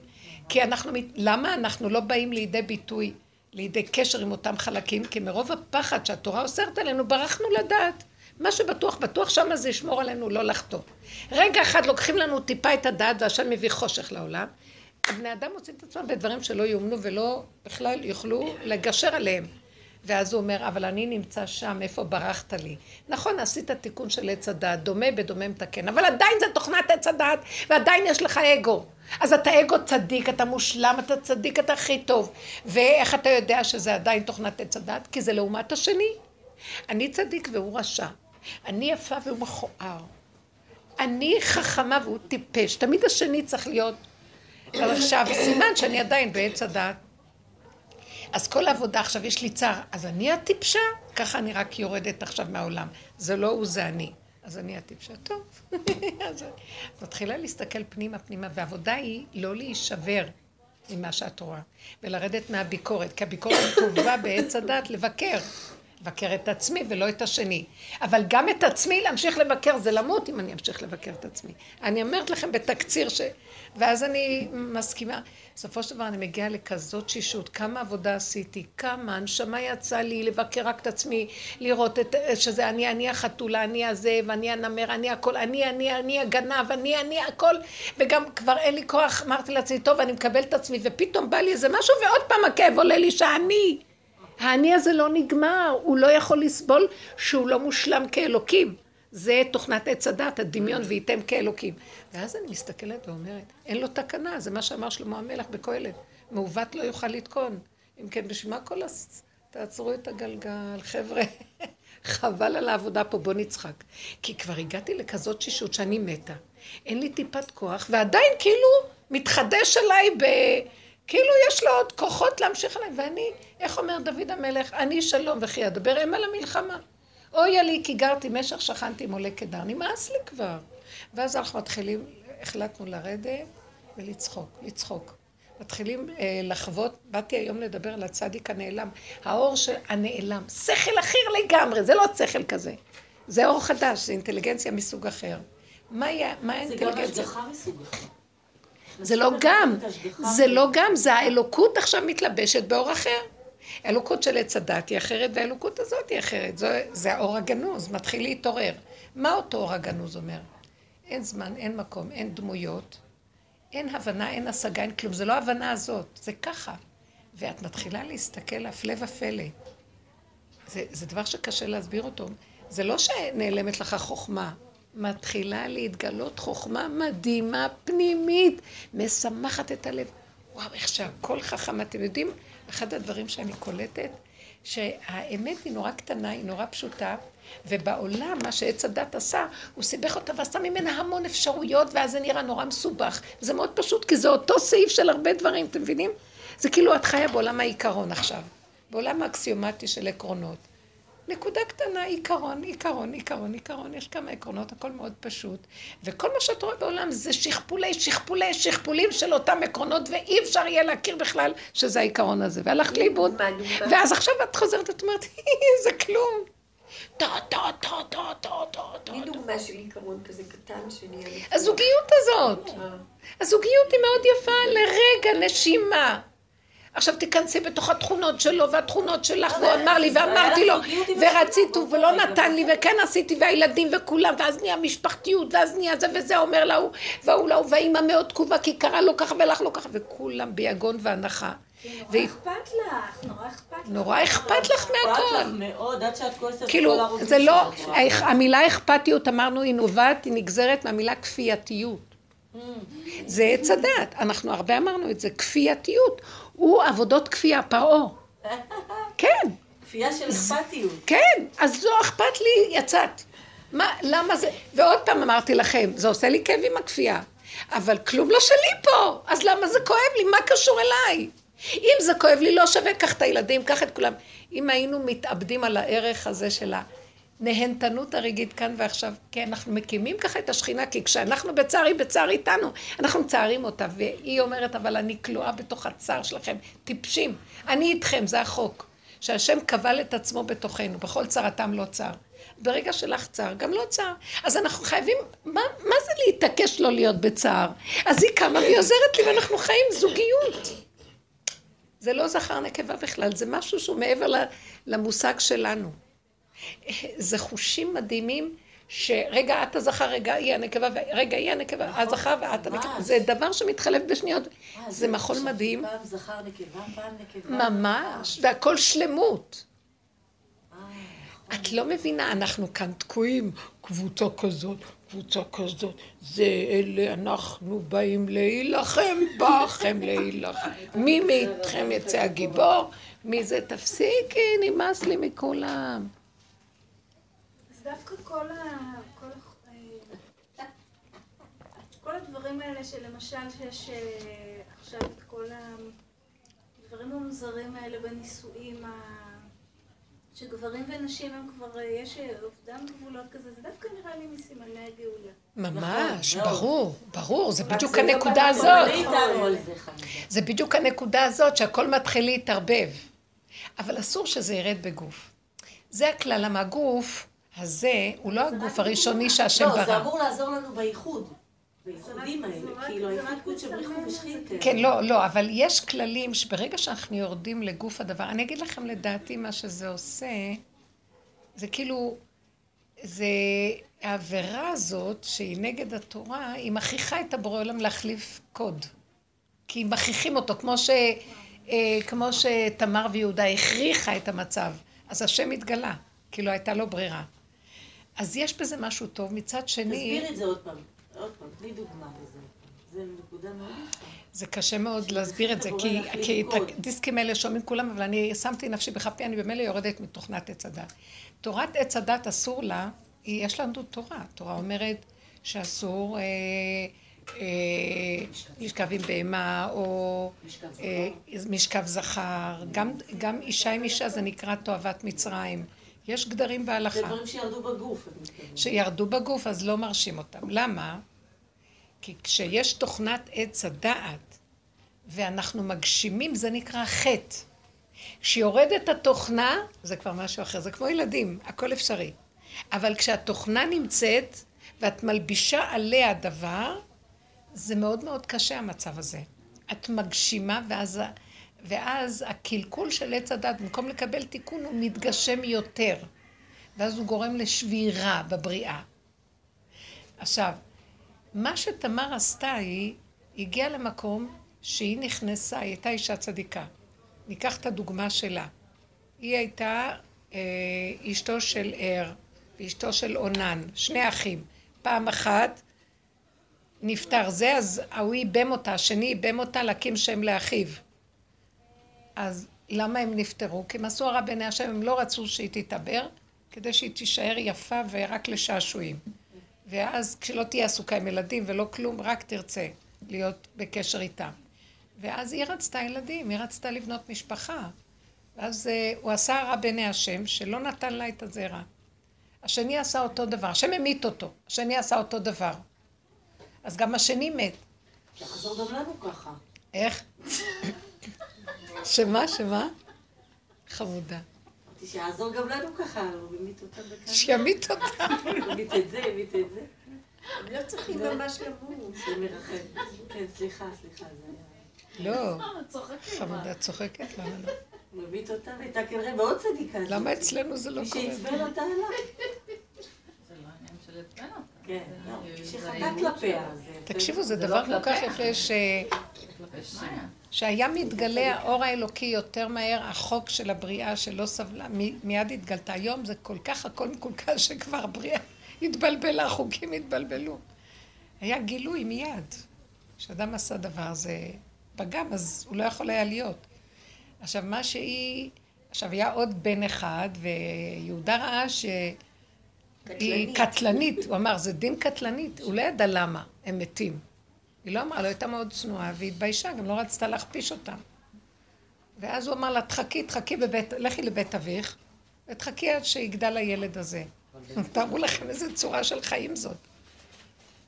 כי אנחנו, למה אנחנו לא באים לידי ביטוי לידי קשר עם אותם חלקים כי מרוב הפחד שהתורה אוסרת עלינו ברחנו לדעת מה שבטוח, בטוח שמה זה ישמור עלינו לא לחטוא. רגע אחד לוקחים לנו טיפה את הדעת והשם מביא חושך לעולם. הבני אדם מוצאים את עצמם בדברים שלא יאומנו ולא בכלל יוכלו לגשר עליהם. ואז הוא אומר, אבל אני נמצא שם, איפה ברחת לי? נכון, עשית תיקון של עץ הדעת, דומה בדומה מתקן, אבל עדיין זה תוכנת עץ הדעת, ועדיין יש לך אגו. אז אתה אגו צדיק, אתה מושלם, אתה צדיק, אתה הכי טוב. ואיך אתה יודע שזה עדיין תוכנת עץ הדעת? כי זה לעומת השני. אני צדיק והוא רשע. אני יפה והוא מכוער. אני חכמה והוא טיפש. תמיד השני צריך להיות... עכשיו, סימן שאני עדיין בעץ הדעת. אז כל העבודה עכשיו, יש לי צער, אז אני הטיפשה? ככה אני רק יורדת עכשיו מהעולם. זה לא הוא, זה אני. אז אני הטיפשה. טוב. [laughs] אז מתחילה להסתכל פנימה פנימה, והעבודה היא לא להישבר ממה שאת רואה, ולרדת מהביקורת, כי הביקורת טובה בעץ הדת לבקר. לבקר את עצמי ולא את השני. אבל גם את עצמי להמשיך לבקר זה למות אם אני אמשיך לבקר את עצמי. אני אומרת לכם בתקציר ש... ואז אני מסכימה. בסופו של דבר אני מגיעה לכזאת שישות, כמה עבודה עשיתי, כמה הנשמה יצאה לי לבקר רק את עצמי, לראות את, שזה אני, אני החתולה, אני הזה, ואני הנמר, אני הכל, אני, אני, אני הגנב, אני, אני הכל, וגם כבר אין לי כוח, אמרתי לעצמי, טוב, אני מקבל את עצמי, ופתאום בא לי איזה משהו, ועוד פעם הכאב עולה לי שאני. האני הזה לא נגמר, הוא לא יכול לסבול שהוא לא מושלם כאלוקים. זה תוכנת עץ הדת, הדמיון וייתם כאלוקים. ואז אני מסתכלת ואומרת, אין לו תקנה, זה מה שאמר שלמה המלך בקהלת. מעוות לא יוכל לתקון. אם כן, בשביל מה כל הס... תעצרו את הגלגל, חבר'ה. [laughs] חבל על העבודה פה, בוא נצחק. כי כבר הגעתי לכזאת שישות שאני מתה. אין לי טיפת כוח, ועדיין כאילו מתחדש עליי ב... כאילו יש לו עוד כוחות להמשיך עליהם, ואני, איך אומר דוד המלך, אני שלום וכי אדבר אם על המלחמה. אוי לי כי גרתי משך שכנתי עולי קדר, נמאס לי כבר. ואז אנחנו מתחילים, החלטנו לרדת ולצחוק, לצחוק. מתחילים אה, לחוות, באתי היום לדבר על הצדיק הנעלם, האור של הנעלם, שכל אחר לגמרי, זה לא שכל כזה, זה אור חדש, זה אינטליגנציה מסוג אחר. מה האינטליגנציה? זה גם השגחה מסוג אחר. זה לא גם, זה לא גם, זה האלוקות עכשיו מתלבשת באור אחר. האלוקות של עץ הדת היא אחרת, והאלוקות הזאת היא אחרת. זה, זה האור הגנוז, מתחיל להתעורר. מה אותו אור הגנוז אומר? אין זמן, אין מקום, אין דמויות, אין הבנה, אין השגה, אין כלום. זה לא ההבנה הזאת, זה ככה. ואת מתחילה להסתכל הפלא ופלא. זה, זה דבר שקשה להסביר אותו. זה לא שנעלמת לך חוכמה, מתחילה להתגלות חוכמה מדהימה, פנימית, משמחת את הלב. וואו, איך שהכל חכם. אתם יודעים, אחד הדברים שאני קולטת, שהאמת היא נורא קטנה, היא נורא פשוטה, ובעולם, מה שעץ הדת עשה, הוא סיבך אותה ועשה ממנה המון אפשרויות, ואז זה נראה נורא מסובך. זה מאוד פשוט, כי זה אותו סעיף של הרבה דברים, אתם מבינים? זה כאילו את חיה בעולם העיקרון עכשיו, בעולם האקסיומטי של עקרונות. נקודה קטנה, עיקרון, עיקרון, עיקרון, עיקרון, יש כמה עקרונות, הכל מאוד פשוט. וכל מה שאת רואה בעולם זה שכפולי, שכפולי, שכפולים של אותם עקרונות, ואי אפשר יהיה להכיר בכלל שזה העיקרון הזה. והלכת לאיבוד. ואז עכשיו את חוזרת, את אומרת, זה כלום. טו, טו, טו, טו, טו, טו, טו. תני דוגמה של עיקרון כזה קטן שנהיה... הזוגיות הזאת. אה. הזוגיות היא מאוד יפה לרגע, נשימה. עכשיו תיכנסי בתוך התכונות שלו והתכונות שלך, והוא אמר לי ואמרתי לו, ורצית ולא נתן לי, וכן עשיתי, והילדים וכולם, ואז נהיה משפחתיות, ואז נהיה זה וזה, אומר להוא, והוא להוא, והאימא מאוד תקובה, כי קרה לו ככה ולך לא ככה, וכולם ביגון והנחה. נורא אכפת לך, נורא אכפת לך. נורא אכפת לך מהכל. כאילו, זה לא, המילה אכפתיות, אמרנו, היא נובעת, היא נגזרת מהמילה כפייתיות. זה עץ הדעת. אנחנו הרבה אמרנו את זה, כפייתיות. הוא עבודות כפייה, פרעה. כן. כפייה של אכפתיות. כן, אז זו אכפת לי, יצאת. מה, למה זה... ועוד פעם אמרתי לכם, זה עושה לי כאב עם הכפייה. אבל כלום לא שלי פה, אז למה זה כואב לי? מה קשור אליי? אם זה כואב לי, לא שווה, קח את הילדים, קח את כולם. אם היינו מתאבדים על הערך הזה של הנהנתנות הרגעית כאן ועכשיו, כי אנחנו מקימים ככה את השכינה, כי כשאנחנו בצער, היא בצער איתנו. אנחנו מצערים אותה, והיא אומרת, אבל אני כלואה בתוך הצער שלכם. טיפשים. אני איתכם, זה החוק. שהשם קבל את עצמו בתוכנו, בכל צרתם לא צר. ברגע שלך צער, גם לא צער. אז אנחנו חייבים, מה, מה זה להתעקש לא להיות בצער? אז היא קמה והיא עוזרת לי ואנחנו חיים זוגיות. זה לא זכר נקבה בכלל, זה משהו שהוא מעבר למושג שלנו. זה חושים מדהימים, שרגע את הזכר, רגע היא הנקבה, רגע היא הנקבה, נכון, הזכר ואת הנקבה. זה דבר שמתחלף בשניות. אה, זה מחול מדהים. פעם זכר נקבה, פעם נקבה. ממש, והכל שלמות. את לא מבינה, אנחנו כאן תקועים, קבוצה כזאת, קבוצה כזאת, זה אלה, אנחנו באים להילחם בכם [laughs] להילחם. מי מאיתכם יצא הגיבור? מי זה תפסיקי, נמאס לי מכולם. דווקא כל ה... כל, ה... כל הדברים האלה שלמשל שיש אה, עכשיו את כל הדברים המוזרים האלה בנישואים שגברים ונשים הם כבר, אה, יש אה, אובדן גבולות כזה, זה דווקא נראה לי מסימני הגאולה. ממש, נכון, ברור, ברור, זה בדיוק הנקודה הזאת. זה בדיוק הנקודה הזאת שהכל מתחיל להתערבב. אבל אסור שזה ירד בגוף. זה הכלל, למה הגוף הזה הוא לא הגוף הראשוני שהשם ברא. לא, זה אמור לעזור לנו בייחוד. בייחודים האלה, כאילו של ושחית. כן, לא, לא, אבל יש כללים שברגע שאנחנו יורדים לגוף הדבר, אני אגיד לכם לדעתי מה שזה עושה, זה כאילו, זה העבירה הזאת שהיא נגד התורה, היא מכריחה את הבורא עולם להחליף קוד. כי מכריחים אותו, כמו, ש, אה, כמו שתמר ויהודה הכריחה את המצב. אז השם התגלה, כאילו הייתה לו ברירה. אז יש בזה משהו טוב, מצד שני... תסביר את זה עוד פעם. עוד פעם, תני דוגמה לזה. זה נקודה מאוד יפה. זה קשה מאוד להסביר את זה, כי את הדיסקים האלה שומעים כולם, אבל אני שמתי נפשי בכפי, אני במילא יורדת מתוכנת עץ הדת. תורת עץ הדת אסור לה, יש לנו תורה. תורה אומרת שאסור אה, אה, לשכב עם בהמה, או משכב זכר. גם אישה עם אישה זה נקרא תועבת מצרים. יש גדרים בהלכה. זה דברים שירדו בגוף. שירדו בגוף, אז לא מרשים אותם. למה? כי כשיש תוכנת עץ הדעת, ואנחנו מגשימים, זה נקרא חטא. כשיורדת התוכנה, זה כבר משהו אחר, זה כמו ילדים, הכל אפשרי. אבל כשהתוכנה נמצאת, ואת מלבישה עליה דבר, זה מאוד מאוד קשה המצב הזה. את מגשימה, ואז, ואז הקלקול של עץ הדת, במקום לקבל תיקון, הוא מתגשם יותר. ואז הוא גורם לשבירה בבריאה. עכשיו, מה שתמר עשתה היא, הגיעה למקום שהיא נכנסה, היא הייתה אישה צדיקה. ניקח את הדוגמה שלה. היא הייתה אה, אשתו של ער ואשתו של אונן, שני אחים. פעם אחת נפטר זה, אז ההוא איבם אותה, השני איבם אותה להקים שם לאחיו. אז למה הם נפטרו? כי הם עשו הרע בעיני השם, הם לא רצו שהיא תתעבר, כדי שהיא תישאר יפה ורק לשעשועים. ואז כשלא תהיה עסוקה עם ילדים ולא כלום, רק תרצה להיות בקשר איתם. ואז היא רצתה ילדים, היא רצתה לבנות משפחה. ואז uh, הוא עשה רע בעיני השם, שלא נתן לה את הזרע. השני עשה אותו דבר, השם המית אותו, השני עשה אותו דבר. אז גם השני מת. תחזור גם לנו ככה. איך? [laughs] שמה, שמה? חמודה. שיעזור גם לנו ככה, הוא המית אותם בכמה. שימית אותם. המית את זה, המית את זה. הם לא צריכים ממש למות. שמרחם. כן, סליחה, סליחה, זה היה... לא, חמודה צוחקת, למה לא? הוא המית אותה, הייתה כנראה מאוד צדיקה. למה אצלנו זה לא קורה? מי שעצבן אותה עליו. זה לא העניין של עצבן אותה. כן, לא, שחטא כלפיה. תקשיבו, זה דבר כל כך יפה ש... שהיה מתגלה האור האלוקי יותר מהר, החוק של הבריאה שלא סבלה, מיד התגלתה. היום זה כל כך הכל מקולקל שכבר הבריאה [laughs] התבלבלה, החוקים התבלבלו. היה גילוי מיד. כשאדם עשה דבר זה פגם, אז הוא לא יכול היה להיות. עכשיו, מה שהיא... עכשיו, היה עוד בן אחד, ויהודה ראה שהיא קטלנית. קטלנית. הוא אמר, זה דין קטלנית. הוא לא ידע למה הם מתים. היא לא אמרה, לא הייתה מאוד צנועה, והיא התביישה, גם לא רצתה להכפיש אותם. ואז הוא אמר לה, תחכי, תחכי בבית, לכי לבית אביך, ותחכי עד שיגדל הילד הזה. [laughs] תארו לכם איזה צורה של חיים זאת.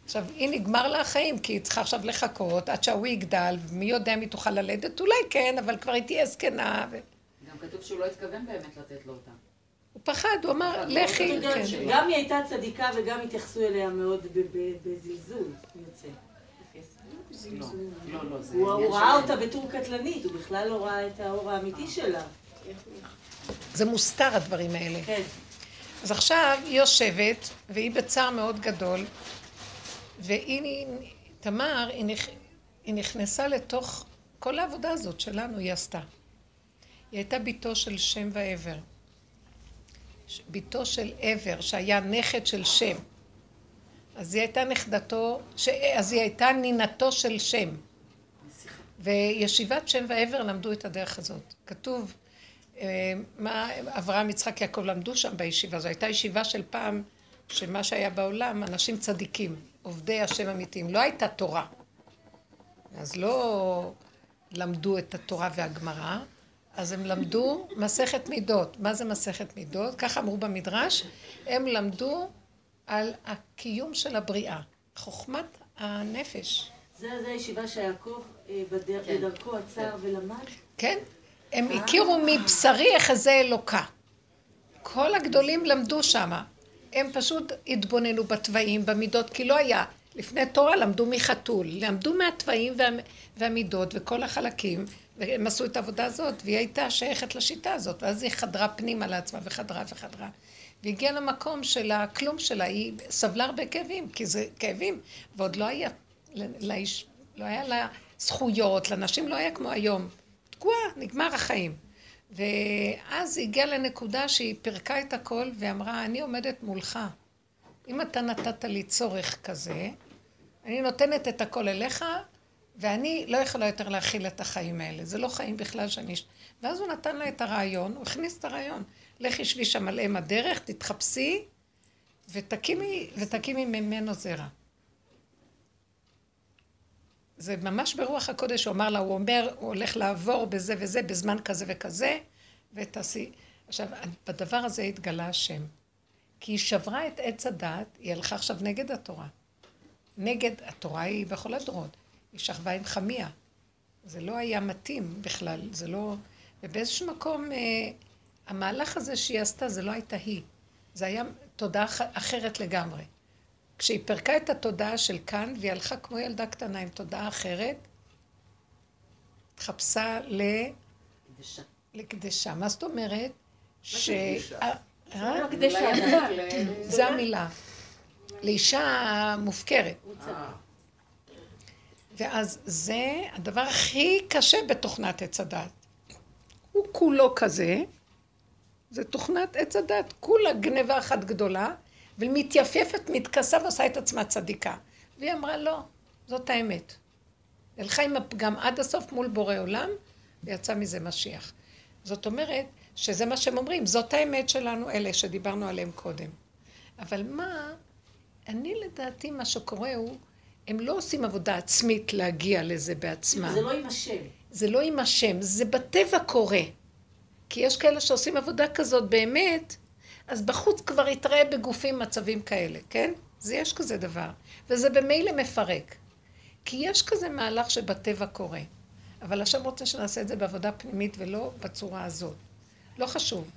עכשיו, היא נגמר לה החיים, כי היא צריכה עכשיו לחכות עד שההוא יגדל, ומי יודע אם היא תוכל ללדת? אולי כן, אבל כבר היא תהיה זקנה. ו... גם כתוב שהוא לא התכוון באמת לתת לו אותה. הוא פחד, הוא אמר, לכי. כן. גם היא הייתה צדיקה וגם התייחסו אליה מאוד בזלזול, יוצא. לא, לא, לא, הוא ראה אותה בתור קטלנית, הוא בכלל לא ראה את האור האמיתי שלה. זה מוסתר הדברים האלה. כן. אז עכשיו היא יושבת, והיא בצער מאוד גדול, והיא, תמר, היא, נכ... היא נכנסה לתוך כל העבודה הזאת שלנו, היא עשתה. היא הייתה בתו של שם ועבר. בתו של עבר, שהיה נכד של שם. אז היא הייתה נכדתו, ש... אז היא הייתה נינתו של שם. וישיבת שם ועבר למדו את הדרך הזאת. כתוב, אה, מה אברהם, יצחק, יעקב למדו שם בישיבה. זו הייתה ישיבה של פעם, שמה שהיה בעולם, אנשים צדיקים, עובדי השם אמיתיים. לא הייתה תורה. אז לא למדו את התורה והגמרא, אז הם למדו מסכת מידות. מה זה מסכת מידות? ככה אמרו במדרש, הם למדו על הקיום של הבריאה, חוכמת הנפש. זה, זה הישיבה שיעקב אה, בדר, כן. בדרכו עצר כן. ולמד? כן, הם אה. הכירו מבשרי איך זה אלוקה. כל הגדולים למדו שמה. הם פשוט התבוננו בתוואים, במידות, כי לא היה. לפני תורה למדו מחתול, למדו מהתוואים וה, והמידות וכל החלקים, והם עשו את העבודה הזאת, והיא הייתה שייכת לשיטה הזאת, ואז היא חדרה פנימה לעצמה וחדרה וחדרה. והגיעה למקום של הכלום שלה, היא סבלה הרבה כאבים, כי זה כאבים, ועוד לא היה, לאיש, לא היה לה זכויות, לנשים לא היה כמו היום. תקועה, נגמר החיים. ואז היא הגיעה לנקודה שהיא פירקה את הכל ואמרה, אני עומדת מולך. אם אתה נתת לי צורך כזה, אני נותנת את הכל אליך, ואני לא יכולה יותר להכיל את החיים האלה. זה לא חיים בכלל שאני... ואז הוא נתן לה את הרעיון, הוא הכניס את הרעיון. לכי שבי שם על אם הדרך, תתחפשי, ותקימי, ותקימי ממנו זרע. זה ממש ברוח הקודש, הוא אמר לה, הוא אומר, הוא הולך לעבור בזה וזה, בזמן כזה וכזה, ותעשי... עכשיו, בדבר הזה התגלה השם. כי היא שברה את עץ הדת, היא הלכה עכשיו נגד התורה. נגד, התורה היא בכל הדורות. היא שכבה עם חמיה. זה לא היה מתאים בכלל, זה לא... ובאיזשהו מקום... אה, המהלך הזה שהיא עשתה זה לא הייתה היא, זה היה תודעה אחרת לגמרי. כשהיא פירקה את התודעה של כאן, והיא הלכה כמו ילדה קטנה עם תודעה אחרת, התחפשה ל... לקדשה. לקדשה. מה זאת אומרת? ש... אה? זה המילה. לאישה מופקרת. ואז זה הדבר הכי קשה בתוכנת עץ הדת. הוא כולו כזה, זה תוכנת עץ הדת, כולה גניבה אחת גדולה, ומתייפפת, מתכסה ועושה את עצמה צדיקה. והיא אמרה, לא, זאת האמת. הלכה עם הפגם עד הסוף מול בורא עולם, ויצא מזה משיח. זאת אומרת, שזה מה שהם אומרים, זאת האמת שלנו, אלה שדיברנו עליהם קודם. אבל מה, אני לדעתי, מה שקורה הוא, הם לא עושים עבודה עצמית להגיע לזה בעצמם. זה לא עם השם. זה לא עם השם, זה בטבע קורה. כי יש כאלה שעושים עבודה כזאת באמת, אז בחוץ כבר יתראה בגופים מצבים כאלה, כן? זה יש כזה דבר. וזה במילא מפרק. כי יש כזה מהלך שבטבע קורה. אבל השם רוצה שנעשה את זה בעבודה פנימית ולא בצורה הזאת. לא חשוב.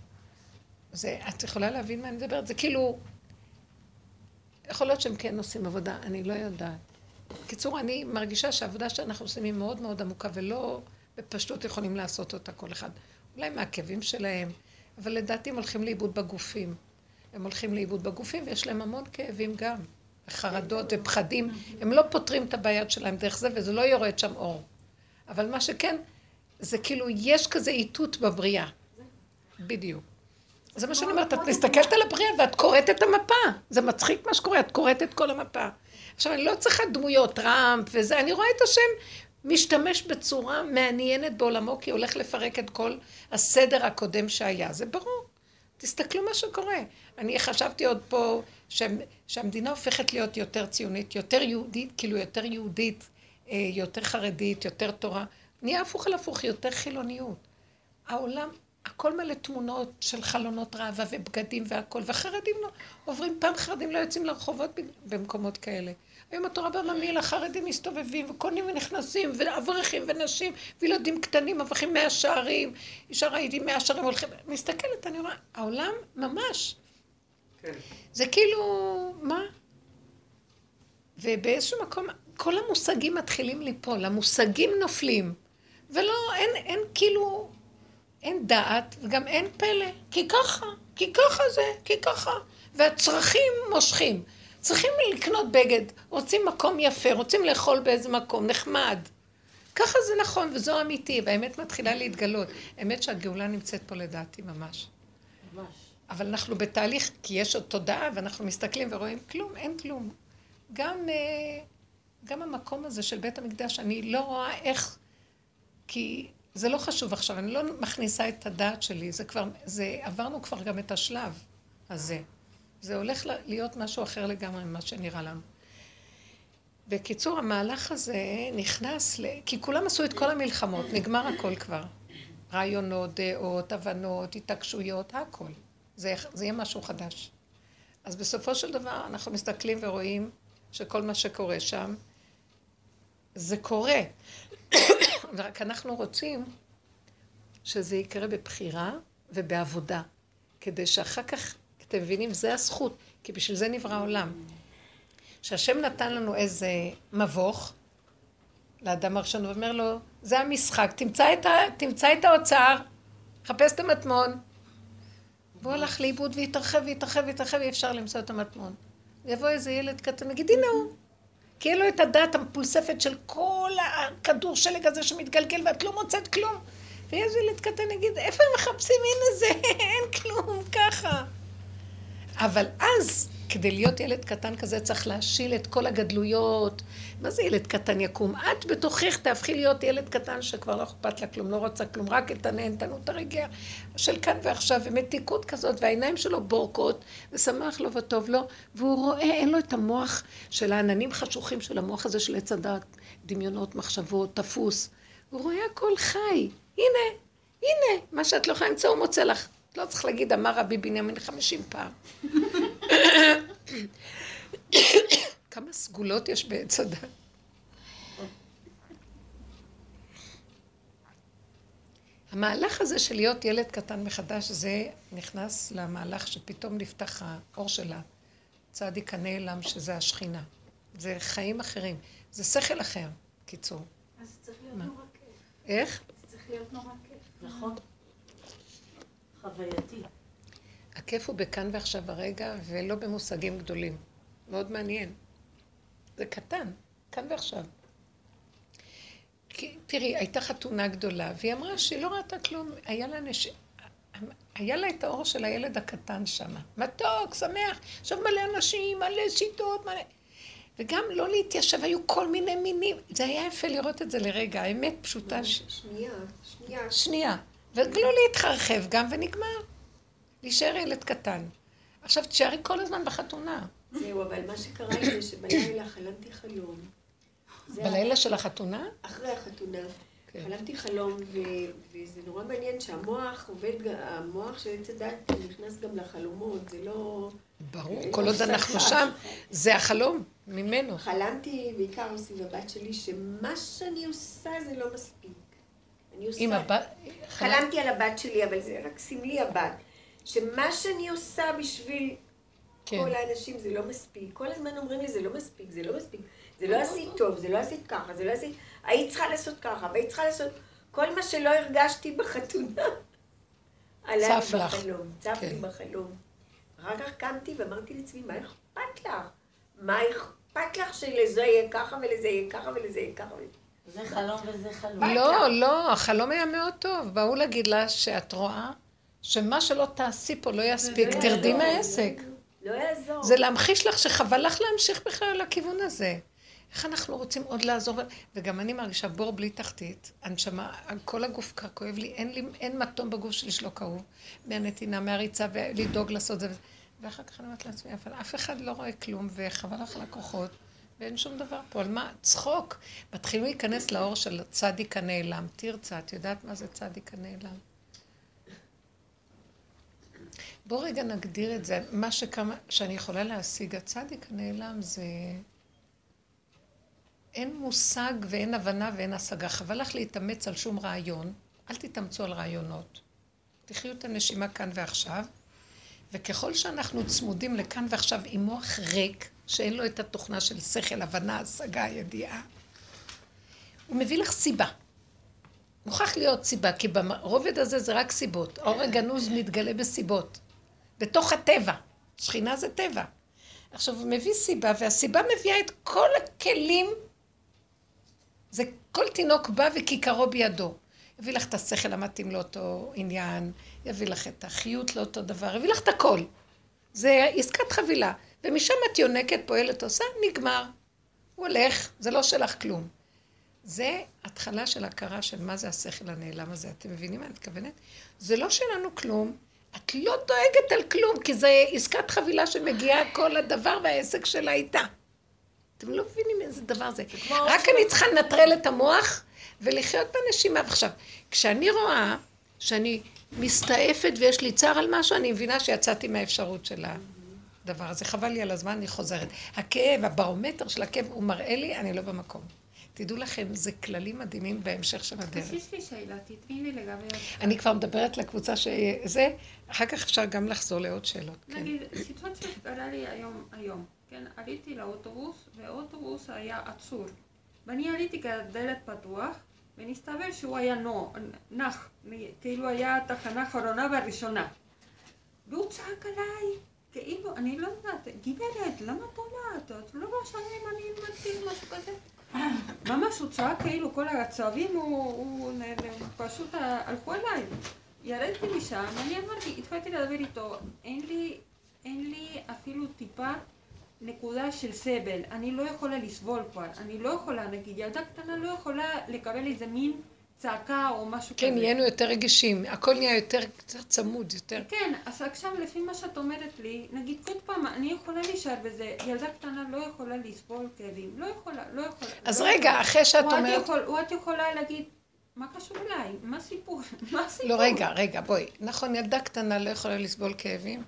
זה, את יכולה להבין מה אני מדברת? זה כאילו... יכול להיות שהם כן עושים עבודה, אני לא יודעת. בקיצור, אני מרגישה שהעבודה שאנחנו עושים היא מאוד מאוד עמוקה ולא בפשטות יכולים לעשות אותה כל אחד. אולי מהכאבים שלהם, אבל לדעתי הם הולכים לאיבוד בגופים. הם הולכים לאיבוד בגופים ויש להם המון כאבים גם, וחרדות ופחדים. הם לא פותרים את הבעיות שלהם דרך זה וזה לא יורד שם אור. אבל מה שכן, זה כאילו יש כזה איתות בבריאה. בדיוק. זה מה שאני אומרת, את מסתכלת על הבריאה ואת קוראת את המפה. זה מצחיק מה שקורה, את קוראת את כל המפה. עכשיו, אני לא צריכה דמויות, טראמפ וזה, אני רואה את השם משתמש בצורה מעניינת בעולמו, כי הולך לפרק את כל הסדר הקודם שהיה. זה ברור. תסתכלו מה שקורה. אני חשבתי עוד פה ש... שהמדינה הופכת להיות יותר ציונית, יותר יהודית, כאילו יותר יהודית, אה, יותר חרדית, יותר תורה. נהיה הפוך על הפוך, יותר חילוניות. העולם, הכל מלא תמונות של חלונות ראווה ובגדים והכל, והחרדים לא, עוברים, פעם חרדים לא יוצאים לרחובות במקומות כאלה. היום התורה בממיל, החרדים מסתובבים וקונים ונכנסים, ואברכים ונשים, וילדים קטנים, אברכים מאה שערים, אישה ראיתי מאה שערים הולכים, מסתכלת, אני רואה, העולם ממש. כן. זה כאילו, מה? ובאיזשהו מקום, כל המושגים מתחילים ליפול, המושגים נופלים, ולא, אין, אין כאילו, אין דעת, וגם אין פלא, כי ככה, כי ככה זה, כי ככה, והצרכים מושכים. צריכים לקנות בגד, רוצים מקום יפה, רוצים לאכול באיזה מקום נחמד. ככה זה נכון, וזו אמיתי, והאמת מתחילה להתגלות. האמת שהגאולה נמצאת פה לדעתי ממש. ממש. אבל אנחנו בתהליך, כי יש עוד תודעה, ואנחנו מסתכלים ורואים כלום, אין כלום. גם, אה, גם המקום הזה של בית המקדש, אני לא רואה איך, כי זה לא חשוב עכשיו, אני לא מכניסה את הדעת שלי, זה כבר, זה, עברנו כבר גם את השלב הזה. זה הולך להיות משהו אחר לגמרי ממה שנראה לנו. בקיצור, המהלך הזה נכנס ל... כי כולם עשו את כל המלחמות, נגמר הכל כבר. רעיונות, דעות, הבנות, התעקשויות, הכל. זה, זה יהיה משהו חדש. אז בסופו של דבר אנחנו מסתכלים ורואים שכל מה שקורה שם, זה קורה. [coughs] רק אנחנו רוצים שזה יקרה בבחירה ובעבודה, כדי שאחר כך אתם מבינים? זה הזכות, כי בשביל זה נברא העולם. שהשם נתן לנו איזה מבוך לאדם הראשון, ואומר לו, זה המשחק, תמצא את, ה, תמצא את האוצר, חפש את המטמון. והוא הלך לאיבוד והתרחב והתרחב והתרחב, אי אפשר למצוא את המטמון. יבוא איזה ילד קטן, נגיד, הנה הוא. כי אין לו את הדעת המפולספת של כל הכדור שלג הזה שמתגלגל ואת לא מוצאת כלום. ואיזה ילד קטן יגיד, איפה הם מחפשים? הנה זה, [laughs] אין כלום, ככה. אבל אז, כדי להיות ילד קטן כזה, צריך להשיל את כל הגדלויות. מה זה ילד קטן יקום? את בתוכך תהפכי להיות ילד קטן שכבר לא אכפת לה כלום, לא רוצה כלום, רק את הנהנתנות הרגע של כאן ועכשיו, ומתיקות כזאת, והעיניים שלו בורקות, ושמח לו וטוב לו, והוא רואה, אין לו את המוח של העננים חשוכים של המוח הזה של עץ הדת, דמיונות, מחשבות, תפוס. הוא רואה הכל חי. הנה, הנה, מה שאת לא יכולה למצוא הוא מוצא לך. לא צריך להגיד, אמר רבי בנימין חמישים פעם. כמה סגולות יש בעץ הדת. המהלך הזה של להיות ילד קטן מחדש, זה נכנס למהלך שפתאום נפתח האור של הצדיק הנעלם, שזה השכינה. זה חיים אחרים. זה שכל אחר, קיצור. אז זה צריך להיות נורא כיף. איך? זה צריך להיות נורא כיף. נכון. חווייתי. הכיף הוא בכאן ועכשיו הרגע, ולא במושגים גדולים. מאוד מעניין. זה קטן, כאן ועכשיו. כי, תראי, הייתה חתונה גדולה, והיא אמרה שהיא לא ראתה כלום. היה לה, נש... היה לה את האור של הילד הקטן שם. מתוק, שמח, עכשיו מלא אנשים, מלא שיטות, מלא... וגם לא להתיישב, היו כל מיני מינים. זה היה יפה לראות את זה לרגע, האמת פשוטה. שנייה, שנייה. שנייה. ולא להתחרחב גם, ונגמר. להישאר ילד קטן. עכשיו תשארי כל הזמן בחתונה. זהו, אבל מה שקרה זה שבלילה חלמתי חלום. בלילה של החתונה? אחרי החתונה. כן. חלמתי חלום, וזה נורא מעניין שהמוח עובד, המוח של עץ הדת נכנס גם לחלומות, זה לא... ברור, כל עוד אנחנו שם, זה החלום ממנו. חלמתי בעיקר סביב הבת שלי, שמה שאני עושה זה לא מספיק. אני עושה... עם הבת... חלמתי על הבת שלי, אבל זה רק סמלי הבת. שמה שאני עושה בשביל כן. כל האנשים זה לא מספיק. כל הזמן אומרים לי, זה לא מספיק, זה לא מספיק. זה לא עשית טוב, זה לא עשית ככה, זה לא עשית... היית צריכה לעשות ככה, והיית צריכה לעשות... כל מה שלא הרגשתי בחתונה, עלה לי בחלום. צף לי כן. בחלום. אחר כך קמתי ואמרתי לעצמי, מה אכפת לך? מה אכפת לך שלזה יהיה ככה ולזה יהיה ככה ולזה יהיה ככה? זה חלום וזה חלום. לא, לא, החלום היה מאוד טוב. באו להגיד לה שאת רואה שמה שלא תעשי פה לא יספיק, תרדי מהעסק. לא יעזור. זה להמחיש לך שחבל לך להמשיך בכלל לכיוון הזה. איך אנחנו רוצים עוד לעזור? וגם אני מרגישה בור בלי תחתית, הנשמה, כל הגוף כואב לי, אין, לי, אין מתום בגוף שלי שלא כאוב, מהנתינה, מהריצה, ולדאוג לעשות זה. ואחר כך אני אומרת לעצמי, אבל אף אחד לא רואה כלום, וחבל לך לקוחות, ואין שום דבר פה. על מה? צחוק. מתחילים להיכנס לאור של צדיק הנעלם. תרצה, את יודעת מה זה צדיק הנעלם? בואו רגע נגדיר את זה. מה שכמה, שאני יכולה להשיג, הצדיק הנעלם זה... אין מושג ואין הבנה ואין השגה. חבל לך להתאמץ על שום רעיון. אל תתאמצו על רעיונות. תחיו את הנשימה כאן ועכשיו, וככל שאנחנו צמודים לכאן ועכשיו עם מוח ריק, שאין לו את התוכנה של שכל, הבנה, השגה, ידיעה, הוא מביא לך סיבה. מוכרח להיות סיבה, כי ברובד הזה זה רק סיבות. האור הגנוז מתגלה בסיבות. בתוך הטבע. שכינה זה טבע. עכשיו, הוא מביא סיבה, והסיבה מביאה את כל הכלים. זה כל תינוק בא וכיכרו בידו. יביא לך את השכל המתאים לאותו עניין, יביא לך את החיות לאותו דבר, יביא לך את הכל. זה עסקת חבילה. ומשם את יונקת, פועלת, עושה, נגמר. הוא הולך, זה לא שלך כלום. זה התחלה של הכרה של מה זה השכל הנעלם הזה. אתם מבינים מה אני מתכוונת? זה לא שלנו כלום, את לא דואגת על כלום, כי זה עסקת חבילה שמגיעה כל הדבר והעסק שלה איתה. אתם לא מבינים איזה דבר זה. רק אני צריכה לנטרל את המוח ולחיות בנשימה. ועכשיו, כשאני רואה שאני מסתעפת ויש לי צער על משהו, אני מבינה שיצאתי מהאפשרות של הדבר הזה. חבל לי על הזמן, אני חוזרת. הכאב, הברומטר של הכאב, הוא מראה לי, אני לא במקום. תדעו לכם, זה כללים מדהימים בהמשך של הדרך. יש לי שאלה, תתני לי לגבי... אני כבר מדברת לקבוצה שזה, אחר כך אפשר גם לחזור לעוד שאלות. כן. נגיד, סיטואציה שקרה לי היום, היום, כן, עליתי לאוטובוס, והאוטובוס היה עצור. ואני עליתי כדלת פתוח, ונסתבר שהוא היה נח, כאילו היה התחנה האחרונה והראשונה. והוא צעק עליי, כאילו, אני לא יודעת, גברת, למה עולה? את לא רואה שאני אני מתאים משהו כזה? ממש הוא צעק כאילו כל הצועבים הוא, פשוט הלכו אליי. ירדתי משם, אני אמרתי, התחלתי לדבר איתו, אין לי, אין לי אפילו טיפה נקודה של סבל, אני לא יכולה לסבול כבר, אני לא יכולה, נגיד ילדה קטנה לא יכולה לקבל איזה מין צעקה או משהו כן, כזה. כן, נהיינו יותר רגישים, הכל נהיה יותר קצת צמוד, יותר... כן, אז עכשיו לפי מה שאת אומרת לי, נגיד כל פעם, אני יכולה להישאר בזה, ילדה קטנה לא יכולה לסבול כאבים, לא יכולה, לא יכולה. אז לא רגע, יכולה. אחרי שאת אומרת... יכול, או את יכולה להגיד, מה קשור אליי? מה הסיפור? [laughs] מה הסיפור? לא, רגע, רגע, בואי. נכון, ילדה קטנה לא יכולה לסבול כאבים?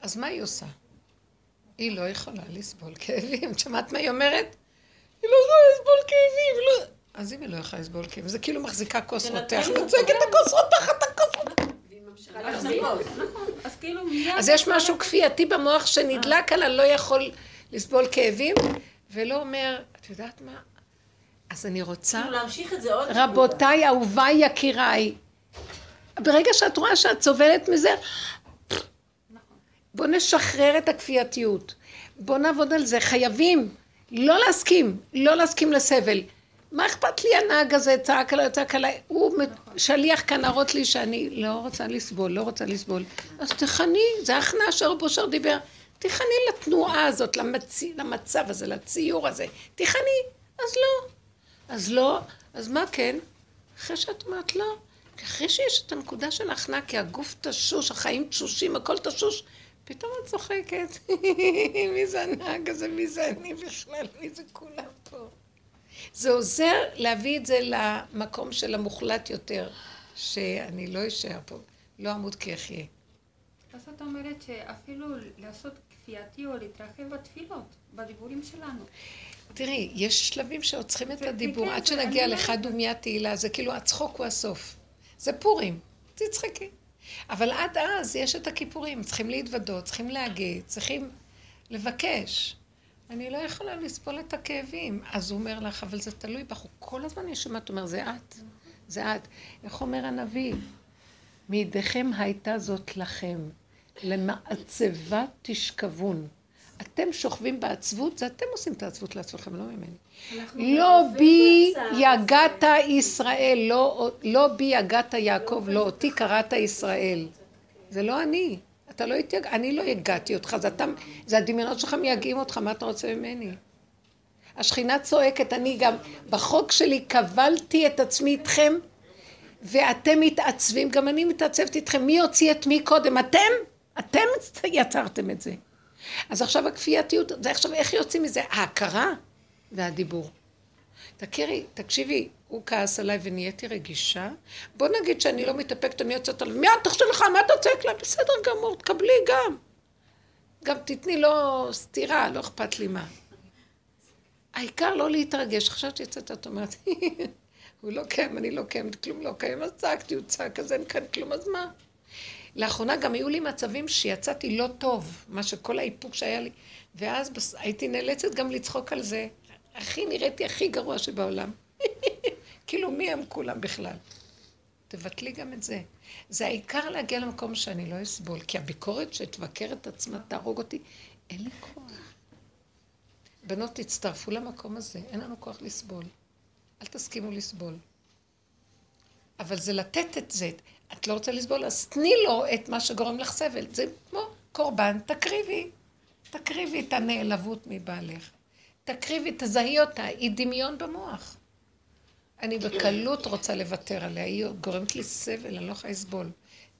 אז מה היא עושה? היא לא יכולה לסבול [laughs] כאבים. את שמעת מה היא אומרת? היא לא יכולה לסבול כאבים. לא... אז אם היא לא יכולה לסבול כאב, זה כאילו מחזיקה כוס רותח, נוצקת את הכוס רותחת, את הכוס רותחת. אז יש משהו כפייתי במוח שנדלק על הלא יכול לסבול כאבים, ולא אומר, את יודעת מה? אז אני רוצה... רבותיי, אהוביי, יקיריי, ברגע שאת רואה שאת סובלת מזה, בוא נשחרר את הכפייתיות. בוא נעבוד על זה. חייבים לא להסכים, לא להסכים לסבל. מה אכפת לי הנהג הזה, צעק עליי, צעק עליי, הוא שליח כאן להראות לי שאני לא רוצה לסבול, לא רוצה לסבול. אז תכני, זה הכנעה שרבו שר דיבר, תכני לתנועה הזאת, למצ... למצב הזה, לציור הזה, תכני, אז לא. אז לא, אז מה כן? אחרי שאת אומרת לא, אחרי שיש את הנקודה של ההכנעה, כי הגוף תשוש, החיים תשושים, הכל תשוש, פתאום את צוחקת, [laughs] מי זה הנהג הזה, מי זה אני בכלל, מי זה כולם. זה עוזר להביא את זה למקום של המוחלט יותר, שאני לא אשאר פה, לא אמות כי אחיה. אז את אומרת שאפילו לעשות כפייתי או להתרחב בתפילות, בדיבורים שלנו. תראי, יש שלבים שעוצרים את הדיבור, עד שנגיע לך דומיה תהילה, זה כאילו הצחוק הוא הסוף. זה פורים, תצחקי. אבל עד אז יש את הכיפורים, צריכים להתוודות, צריכים להגיד, צריכים לבקש. אני לא יכולה לסבול את הכאבים. אז הוא אומר לך, אבל זה תלוי בך. הוא כל הזמן יש שומעת, הוא אומר, זה את, זה את. איך אומר הנביא? מידיכם הייתה זאת לכם, למעצבה תשכבון. אתם שוכבים בעצבות, זה אתם עושים את העצבות לעצמכם, לא ממני. לא בי יגעת ישראל, לא, לא בי יגעת יעקב, לא אותי קראת ישראל. זה לא אני. אתה לא התייג... אני לא הגעתי אותך, זה, אתה... זה הדמיונות שלך מייגעים אותך, מה אתה רוצה ממני? השכינה צועקת, אני גם בחוק שלי קבלתי את עצמי איתכם, ואתם מתעצבים, גם אני מתעצבת איתכם. מי הוציא את מי קודם? אתם? אתם יצרתם את זה. אז עכשיו הכפייתיות, זה עכשיו איך יוצאים מזה? ההכרה והדיבור. תכירי, תקשיבי, הוא כעס עליי ונהייתי רגישה, בוא נגיד שאני לא מתאפקת, אני יוצאת עליו, מיד תחשוב לך, מה אתה צועק לה? בסדר גמור, תקבלי גם. גם תתני לו סטירה, לא אכפת לי מה. העיקר לא להתרגש, חשבתי יצאת, את אומרת, [laughs] הוא לא קיים, אני לא קיימת, כלום לא קיים, אז צעקתי, הוא צעק, אז אין כאן כלום, אז מה? לאחרונה גם היו לי מצבים שיצאתי לא טוב, מה שכל האיפוק שהיה לי, ואז הייתי נאלצת גם לצחוק על זה. הכי נראיתי הכי גרוע שבעולם. [laughs] כאילו, מי הם כולם בכלל? תבטלי גם את זה. זה העיקר להגיע למקום שאני לא אסבול, כי הביקורת שתבקר את עצמה, תהרוג אותי, אין לי כוח. בנות, תצטרפו למקום הזה, אין לנו כוח לסבול. אל תסכימו לסבול. אבל זה לתת את זה. את לא רוצה לסבול, אז תני לו את מה שגורם לך סבל. זה כמו קורבן, תקריבי. תקריבי את הנעלבות מבעלך. תקריבי, תזהי אותה, היא דמיון במוח. אני בקלות רוצה לוותר עליה, היא גורמת לי סבל, אני לא יכולה לסבול.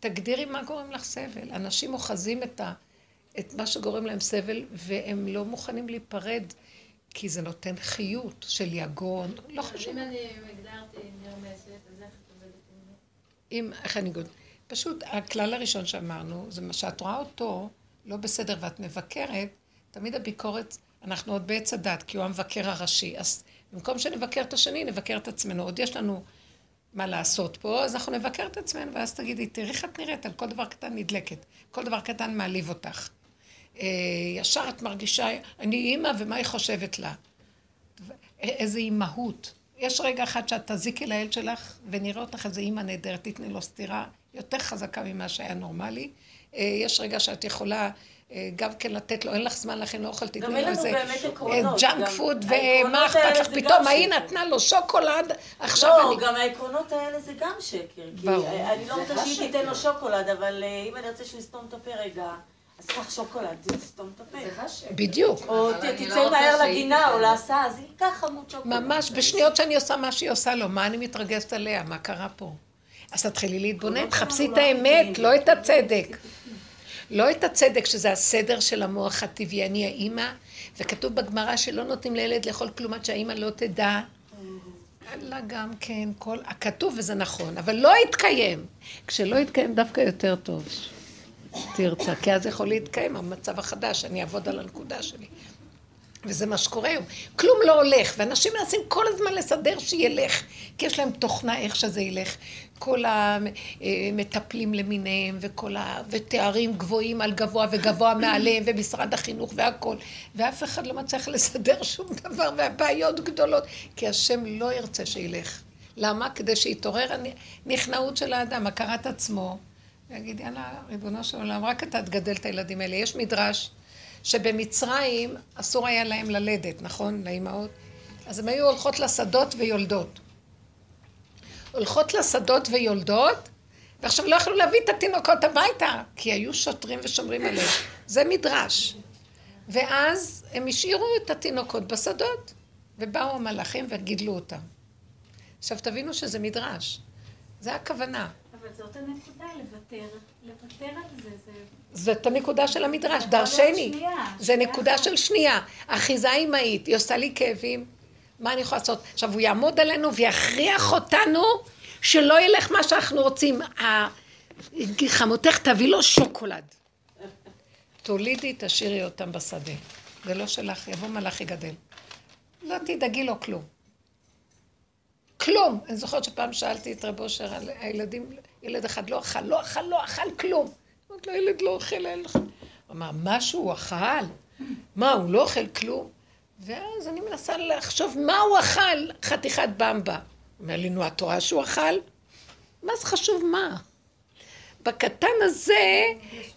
תגדירי מה גורם לך סבל. אנשים אוחזים את, ה, את מה שגורם להם סבל, והם לא מוכנים להיפרד, כי זה נותן חיות של יגון, לא חשוב. אם אני הגדרתי נרמסת, אז איך את עובדת עם זה? אם, איך אני אגיד? פשוט, הכלל הראשון שאמרנו, זה מה שאת רואה אותו לא בסדר ואת מבקרת, תמיד הביקורת... אנחנו עוד בעץ הדת, כי הוא המבקר הראשי. אז במקום שנבקר את השני, נבקר את עצמנו. עוד יש לנו מה לעשות פה, אז אנחנו נבקר את עצמנו, ואז תגידי, תראי איך את נראית, על כל דבר קטן נדלקת. כל דבר קטן מעליב אותך. אה, ישר את מרגישה, אני אימא ומה היא חושבת לה. איזה אימהות. יש רגע אחד שאת תזיקי לילד שלך ונראה אותך איזה אימא נהדרת, תתני לו סטירה יותר חזקה ממה שהיה נורמלי. אה, יש רגע שאת יכולה גם כן לתת לו, אין לך זמן לכן לא אוכל, תתני לו איזה junk food, ומה אכפת לך פתאום, ההיא נתנה לו שוקולד, עכשיו אני... לא, גם העקרונות האלה זה גם שקר. ברור. אני לא רוצה שהיא תיתן לו שוקולד, אבל אה, אם אני רוצה שהוא יסתום את הפה רגע... אז קח שוקולד, תסתום את הפה. בדיוק. או תצא לא מהר לגינה או להסעה, אז היא ייקח חמוד שוקולד. ממש, בשניות שאני עושה מה שהיא עושה לו, מה אני מתרגשת עליה, מה קרה פה? אז תתחילי להתבונן, לא תחפשי את האמת, לא את הצדק. לא את הצדק, שזה הסדר של המוח הטבעי, אני האימא, וכתוב בגמרא שלא נותנים לילד לאכול כלום עד שהאימא לא תדע. אללה גם כן, כל... הכתוב וזה נכון, אבל לא יתקיים. כשלא יתקיים דווקא יותר טוב. תרצה, כי אז יכול להתקיים המצב החדש, אני אעבוד על הנקודה שלי. וזה מה שקורה היום. כלום לא הולך, ואנשים מנסים כל הזמן לסדר שילך, כי יש להם תוכנה איך שזה ילך. כל המטפלים למיניהם, וכל ה... ותארים גבוהים על גבוה וגבוה מעליהם, ומשרד החינוך והכל. ואף אחד לא מצליח לסדר שום דבר, והבעיות גדולות, כי השם לא ירצה שילך. למה? כדי שיתעורר הנכנעות של האדם, הכרת עצמו, ויגיד, יאללה, ריבונו של עולם, רק אתה תגדל את הילדים האלה. יש מדרש שבמצרים אסור היה להם ללדת, נכון? לאימהות. אז הן היו הולכות לשדות ויולדות. הולכות לשדות ויולדות, ועכשיו לא יכלו להביא את התינוקות הביתה, כי היו שוטרים ושומרים עליהם. זה מדרש. ואז הם השאירו את התינוקות בשדות, ובאו המלאכים וגידלו אותם. עכשיו תבינו שזה מדרש. זה הכוונה. אבל זאת הנקודה, לוותר, לוותר על זה, זה... זאת הנקודה של המדרש, דרשני. זה נקודה של שנייה. אחיזה אמהית, היא עושה לי כאבים, מה אני יכולה לעשות? עכשיו, הוא יעמוד עלינו ויכריח אותנו שלא ילך מה שאנחנו רוצים. חמותך תביא לו שוקולד. תולידי, תשאירי אותם בשדה. זה לא שלך, יבוא מלאך יגדל. לא תדאגי לו כלום. כלום. אני זוכרת שפעם שאלתי את רב אושר על הילדים, ילד אחד לא אכל, לא אכל, לא אכל כלום. אמרתי לו, ילד לא אוכל, אין לך. הוא אמר, משהו הוא אכל? מה, הוא לא אוכל כלום? ואז אני מנסה לחשוב מה הוא אכל, חתיכת במבה. אומר לי, נו, את רואה שהוא אכל? מה זה חשוב מה? בקטן הזה,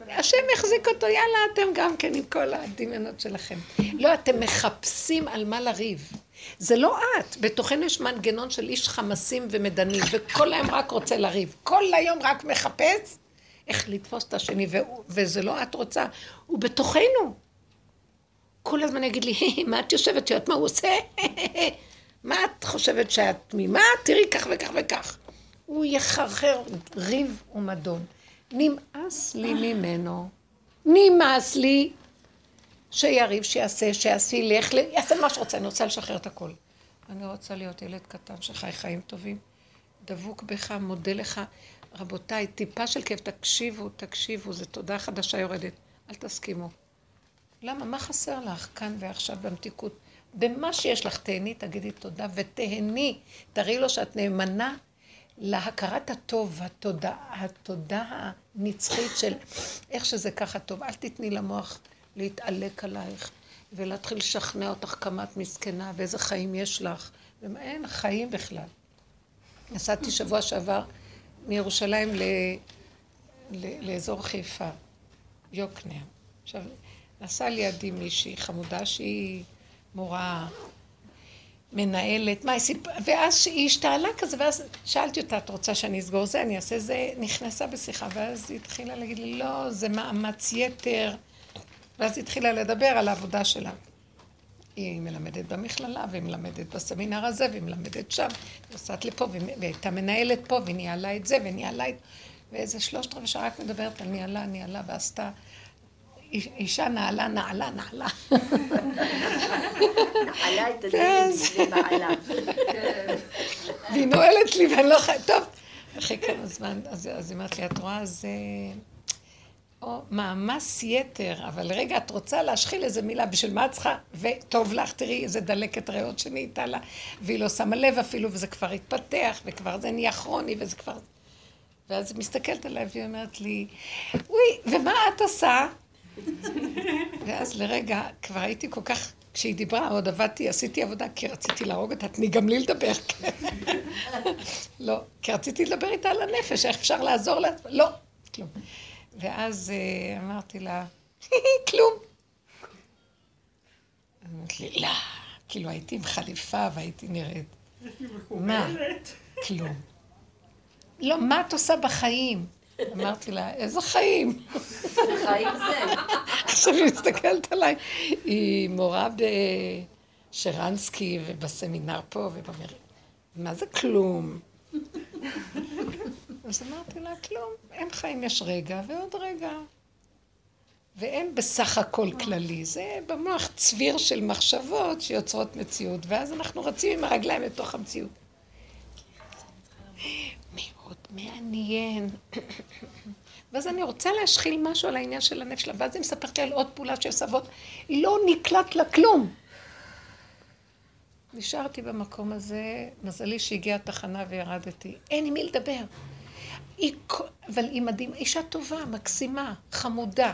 השם יחזיק אותו, יאללה, אתם גם כן עם כל הדמיונות שלכם. לא, אתם מחפשים על מה לריב. זה לא את, בתוכנו יש מנגנון של איש חמסים ומדנים, וכל היום רק רוצה לריב. כל היום רק מחפש איך לתפוס את השני, וזה לא את רוצה, הוא בתוכנו. כל הזמן יגיד לי, מה את יושבת, שאת מה הוא עושה? [laughs] מה את חושבת שאת תמימה? תראי כך וכך וכך. הוא יחרחר ריב ומדון. נמאס לי ממנו. נמאס לי שיריב, שיעשה, שיעשי, לך, יעשה מה שרוצה, אני רוצה לשחרר את הכל. אני רוצה להיות ילד קטן שחי חיים טובים, דבוק בך, מודה לך. רבותיי, טיפה של כאב, תקשיבו, תקשיבו, זו תודה חדשה יורדת. אל תסכימו. למה? מה חסר לך כאן ועכשיו במתיקות? במה שיש לך תהני, תגידי תודה, ותהני. תראי לו שאת נאמנה להכרת הטוב, התודה, התודה הנצחית של איך שזה ככה טוב. אל תתני למוח להתעלק עלייך ולהתחיל לשכנע אותך כמה את מסכנה ואיזה חיים יש לך. אין חיים בכלל. נסעתי שבוע שעבר מירושלים ל... ל... לאזור חיפה, יוקנעם. עכשיו, נסעה לידי מישהי חמודה שהיא מורה, מנהלת, מה היא סיפרה, ואז היא השתעלה כזה, ואז שאלתי אותה, את רוצה שאני אסגור זה, אני אעשה זה, נכנסה בשיחה, ואז היא התחילה להגיד לי, לא, זה מאמץ יתר, ואז היא התחילה לדבר על העבודה שלה. היא מלמדת במכללה, והיא מלמדת בסמינר הזה, והיא מלמדת שם, היא נוסעת לפה, והיא הייתה מנהלת פה, והיא ניהלה את זה, וניהלה את... ואיזה שלושת רבעי שעה רק מדברת על ניהלה, ניהלה, ועשתה אישה נעלה, נעלה, נעלה. נעלה את הדלת לבעלה. והיא נועלת לי ואני לא יכולה, טוב. אחרי כמה זמן, אז היא אמרת לי, את רואה, זה... או מאמץ יתר, אבל רגע, את רוצה להשחיל איזה מילה, בשביל מה את צריכה? וטוב לך, תראי איזה דלקת ריאות שנהייתה לה, והיא לא שמה לב אפילו, וזה כבר התפתח, וכבר זה נהיה כרוני, וזה כבר... ואז היא מסתכלת עליי והיא אומרת לי, וואי, ומה את עושה? [laughs] ואז לרגע, כבר הייתי כל כך, כשהיא דיברה, עוד עבדתי, עשיתי עבודה, כי רציתי להרוג אותה, תני גם לי לדבר. [laughs] לא, כי רציתי לדבר איתה על הנפש, איך אפשר לעזור לה? לא, כלום. ואז אה, אמרתי לה, [laughs] כלום. אמרתי לי, לא, כאילו הייתי עם חליפה והייתי נראית. מה? כלום. לא, מה את עושה בחיים? אמרתי לה, איזה חיים? חיים זה. [laughs] עכשיו היא מסתכלת עליי, היא מורה בשרנסקי ובסמינר פה ובמר... מה זה כלום? אז אמרתי לה, כלום, אין חיים, יש רגע ועוד רגע. ואין בסך הכל כללי, זה במוח צביר של מחשבות שיוצרות מציאות, ואז אנחנו רצים עם הרגליים לתוך המציאות. מאוד מעניין. ואז אני רוצה להשחיל משהו על העניין של הנפש שלה, ואז היא מספרת לי על עוד פעולה של סבות, לא נקלט לה כלום. נשארתי במקום הזה, מזלי שהגיעה התחנה וירדתי. אין עם מי לדבר. היא, אבל היא מדהימה, אישה טובה, מקסימה, חמודה.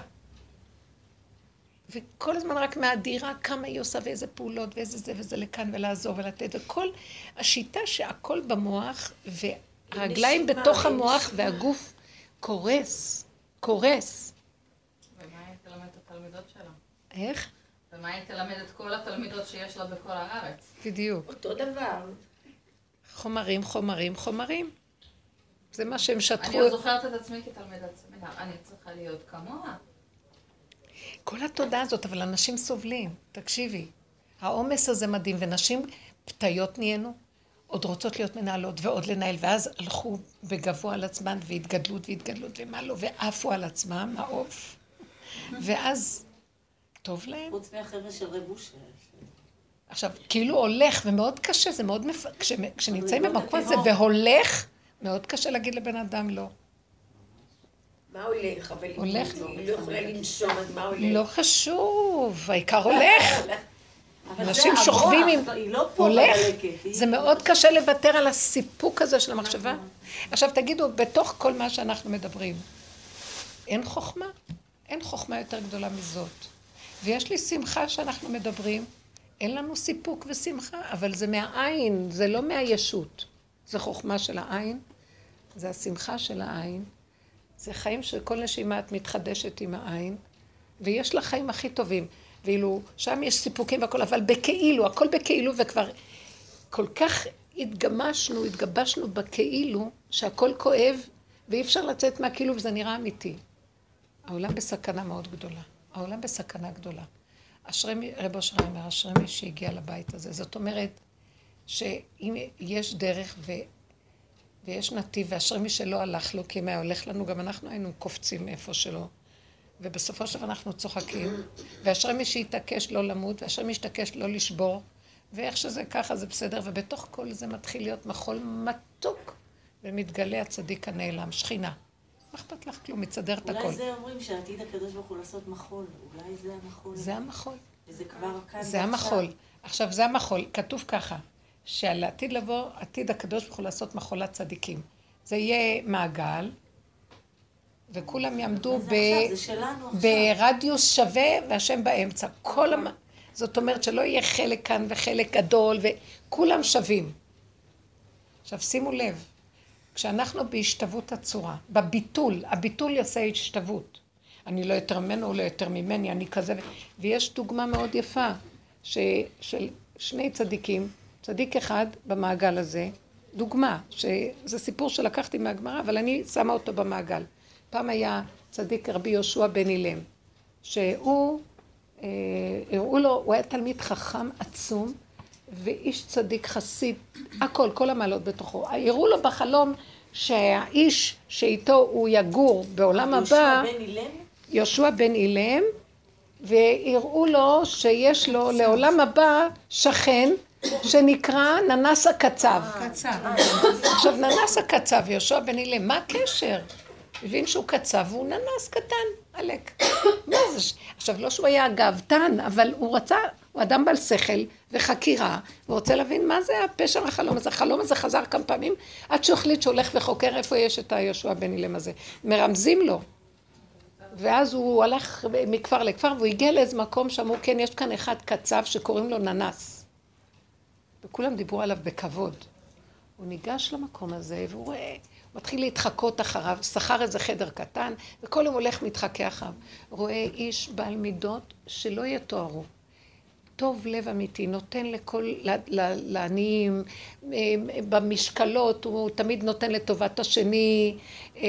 וכל הזמן רק מהדירה כמה היא עושה ואיזה פעולות ואיזה זה וזה לכאן ולעזור ולתת. וכל השיטה שהכל במוח והרגליים בתוך המוח והגוף קורס, קורס. ומה היא תלמד את התלמידות שלה? איך? ומה היא תלמד את כל התלמידות שיש לה בכל הארץ? בדיוק. אותו דבר. חומרים, חומרים, חומרים. זה מה שהם שטחו. אני עוד זוכרת את עצמי כתלמידת סמינר, אני צריכה להיות כמוה. כל התודעה הזאת, אבל אנשים סובלים. תקשיבי, העומס הזה מדהים, ונשים פתיות נהיינו, עוד רוצות להיות מנהלות ועוד לנהל, ואז הלכו בגבוה על עצמן והתגדלות והתגדלות ומה לא, ועפו על עצמם, העוף. ואז, טוב להם. חוץ מהחבר'ה של רב אושר. עכשיו, כאילו הולך, ומאוד קשה, זה מאוד מפ... כש... כשנמצאים במקום הזה והולך, מאוד קשה להגיד לבן אדם לא. מה הולך? אבל הולך. היא לא יכולה לנשום, אז מה הולך? לא חשוב, העיקר הולך. אנשים שוכבים עם... לא הולך, זה מאוד קשה לוותר על הסיפוק הזה של המחשבה. עכשיו תגידו, בתוך כל מה שאנחנו מדברים, אין חוכמה? אין חוכמה יותר גדולה מזאת. ויש לי שמחה שאנחנו מדברים, אין לנו סיפוק ושמחה, אבל זה מהעין, זה לא מהישות. זה חוכמה של העין, זה השמחה של העין, זה חיים שכל נשימה את מתחדשת עם העין, ויש לה חיים הכי טובים. ואילו שם יש סיפוקים והכל, אבל בכאילו, הכל בכאילו, וכבר כל כך התגמשנו, התגבשנו בכאילו, שהכל כואב, ואי אפשר לצאת מהכאילו וזה נראה אמיתי. העולם בסכנה מאוד גדולה. העולם בסכנה גדולה. אשרי רב אושר אומר, אשרי מי שהגיע לבית הזה. זאת אומרת, שאם יש דרך. ויש נתיב, ואשרי מי שלא הלך לו, כי אם היה הולך לנו, גם אנחנו היינו קופצים מאיפה שלא. ובסופו של דבר אנחנו צוחקים, ואשרי מי שהתעקש לא למות, ואשרי מי שהתעקש לא לשבור, ואיך שזה ככה זה בסדר, ובתוך כל זה מתחיל להיות מחול מתוק, ומתגלה הצדיק הנעלם, שכינה. מה אכפת לך כלום? מצדרת הכול. אולי זה אומרים שעתיד הקדוש ברוך הוא לעשות מחול. אולי זה המחול. זה המחול. וזה כבר כאן זה המחול. עכשיו, זה המחול. כתוב ככה, שעל העתיד לבוא, עתיד הקדוש ברוך הוא לעשות מחולת צדיקים. זה יהיה מעגל, וכולם יעמדו ב... ברדיוס שווה והשם באמצע. כל המ... זאת אומרת שלא יהיה חלק כאן וחלק גדול, וכולם שווים. עכשיו שימו לב, כשאנחנו בהשתוות הצורה, בביטול, הביטול יעשה השתוות. אני לא יותר ממנו, הוא לא יותר ממני, אני כזה, ויש דוגמה מאוד יפה, ש, של שני צדיקים, צדיק אחד במעגל הזה, דוגמה, שזה סיפור שלקחתי מהגמרא, אבל אני שמה אותו במעגל. פעם היה צדיק רבי יהושע בן אילם, שהוא, אה, הראו לו, הוא היה תלמיד חכם עצום, ואיש צדיק חסיד, הכל, כל המעלות בתוכו. הראו לו בחלום שהאיש שאיתו הוא יגור בעולם הבא, יהושע בן אילם? יהושע בן אילם, והראו לו שיש לו לעולם הבא שכן שנקרא ננס הקצב. עכשיו ננס הקצב, יהושע בן אילם, מה הקשר? הבין שהוא קצב והוא ננס קטן, עלק. מה זה? עכשיו, לא שהוא היה גאוותן, אבל הוא רצה, הוא אדם בעל שכל וחקירה, הוא רוצה להבין מה זה הפשר החלום הזה. החלום הזה חזר כמה פעמים, עד שהוא החליט שהוא הולך וחוקר איפה יש את היהושע בן אילם הזה. מרמזים לו. ואז הוא הלך מכפר לכפר, והוא הגיע לאיזה מקום שאמרו, כן, יש כאן אחד קצב שקוראים לו ננס. וכולם דיברו עליו בכבוד. הוא ניגש למקום הזה, והוא רואה... מתחיל להתחקות אחריו, שכר איזה חדר קטן, וכל יום הולך מתחכה אחריו. רואה איש בעל מידות שלא יתוארו. טוב לב אמיתי, נותן לכל, לעניים, אה, במשקלות, הוא תמיד נותן לטובת השני, אה,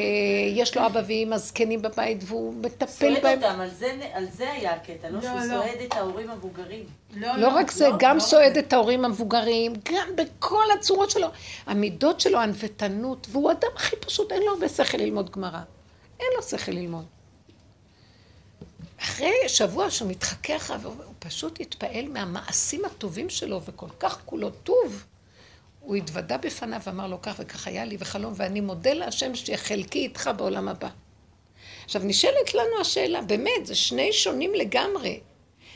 יש לו אבא ואמא זקנים בבית והוא מטפל בהם. סועד אותם, על זה, על זה היה הקטע, לא, לא שהוא לא. סועד את ההורים המבוגרים. לא, לא, לא רק זה, לא, גם לא סועד את ההורים המבוגרים, גם בכל הצורות שלו. המידות שלו, ענוותנות, והוא אדם הכי פשוט, אין לו הרבה שכל ללמוד גמרא. אין לו שכל ללמוד. אחרי שבוע שהוא מתחכה אחריו, פשוט התפעל מהמעשים הטובים שלו, וכל כך כולו טוב. הוא התוודה בפניו ואמר לו, כך וכך היה לי וחלום, ואני מודה להשם שחלקי איתך בעולם הבא. עכשיו, נשאלת לנו השאלה, באמת, זה שני שונים לגמרי.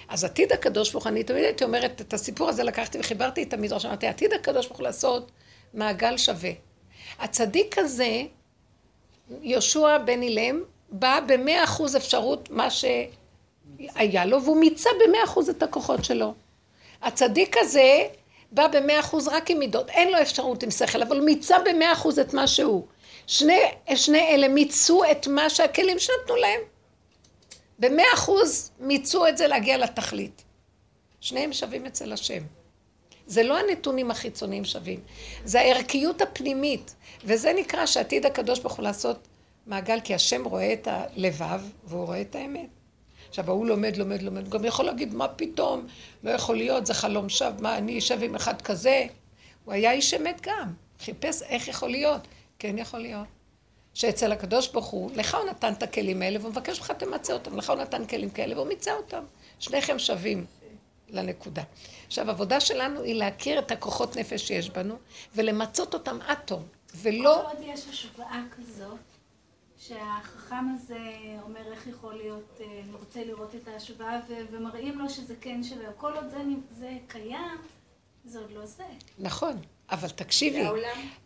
אז עתיד הקדוש ברוך הוא, אני תמיד הייתי אומרת, את הסיפור הזה לקחתי וחיברתי את המדרש, אמרתי, עתיד הקדוש ברוך הוא לעשות מעגל שווה. הצדיק הזה, יהושע בן אילם, בא במאה אחוז אפשרות מה שהיה לו, והוא מיצה במאה אחוז את הכוחות שלו. הצדיק הזה בא במאה אחוז רק עם מידות, אין לו אפשרות עם שכל, אבל הוא מיצה במאה אחוז את מה שהוא. שני, שני אלה מיצו את מה שהכלים שנתנו להם. במאה אחוז מיצו את זה להגיע לתכלית. שניהם שווים אצל השם. זה לא הנתונים החיצוניים שווים, זה הערכיות הפנימית, וזה נקרא שעתיד הקדוש ברוך הוא לעשות מעגל, כי השם רואה את הלבב והוא רואה את האמת. עכשיו, ההוא לומד, לומד, לומד, גם יכול להגיד, מה פתאום, לא יכול להיות, זה חלום שווא, מה, אני אשב עם אחד כזה? הוא היה איש אמת גם, חיפש איך יכול להיות. כן יכול להיות. שאצל הקדוש ברוך הוא, לך הוא נתן את הכלים האלה, והוא מבקש ממך תמצא אותם, לך הוא נתן כלים כאלה, והוא מיצה אותם. שניכם שווים לנקודה. עכשיו, העבודה שלנו היא להכיר את הכוחות נפש שיש בנו, ולמצות אותם עד תום, ולא... כל עוד יש השוואה כזאת, שהחכם הזה אומר איך יכול להיות, אה, אני רוצה לראות את ההשוואה, ומראים לו שזה כן שווה. כל עוד זה, זה קיים, זה עוד לא זה. נכון. אבל תקשיבי,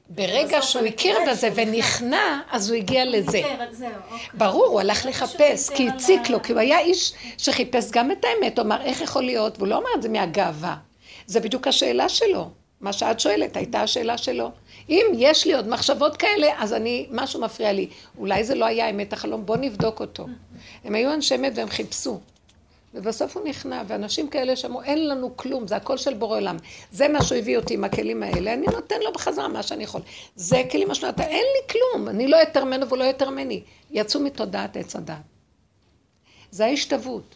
ברגע שהוא הכיר בזה ונכנע, אז הוא הגיע לזה. אוקיי. ברור, הוא הלך לחפש, כי הציק לו, כי הוא היה איש שחיפש גם את האמת, הוא אמר, איך יכול להיות? והוא לא אמר את זה מהגאווה. זה בדיוק השאלה שלו. מה שאת שואלת, הייתה השאלה שלו. אם יש לי עוד מחשבות כאלה, אז אני, משהו מפריע לי. אולי זה לא היה אמת החלום, בוא נבדוק אותו. הם היו אנשי אמת והם חיפשו. ובסוף הוא נכנע, ואנשים כאלה שאמרו, אין לנו כלום, זה הכל של בורא עולם. זה מה שהוא הביא אותי עם הכלים האלה, אני נותן לו בחזרה מה שאני יכול. זה כלים משמעות, אין לי כלום, אני לא יותר ממנו ולא יותר ממני. יצאו מתודעת עץ הדת. זה ההשתוות.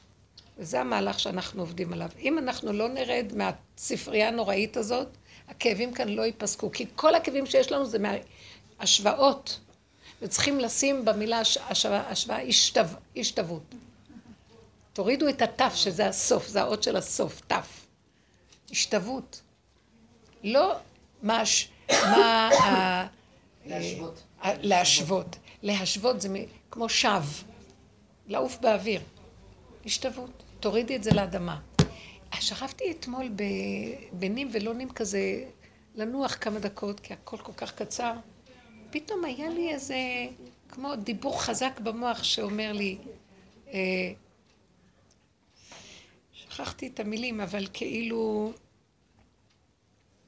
וזה המהלך שאנחנו עובדים עליו. אם אנחנו לא נרד מהספרייה הנוראית הזאת, הכאבים כאן לא ייפסקו, כי כל הכאבים שיש לנו זה מהשוואות. וצריכים לשים במילה השוואה, השוואה השתוות. תורידו את התף, שזה הסוף, זה האות של הסוף, תף. השתוות. לא מה... מה להשוות. להשוות. להשוות זה כמו שב. לעוף באוויר. השתוות. תורידי את זה לאדמה. שכבתי אתמול בנים ולא נים כזה, לנוח כמה דקות, כי הכל כל כך קצר. פתאום היה לי איזה, כמו דיבור חזק במוח שאומר לי, אה, שכחתי את המילים, אבל כאילו,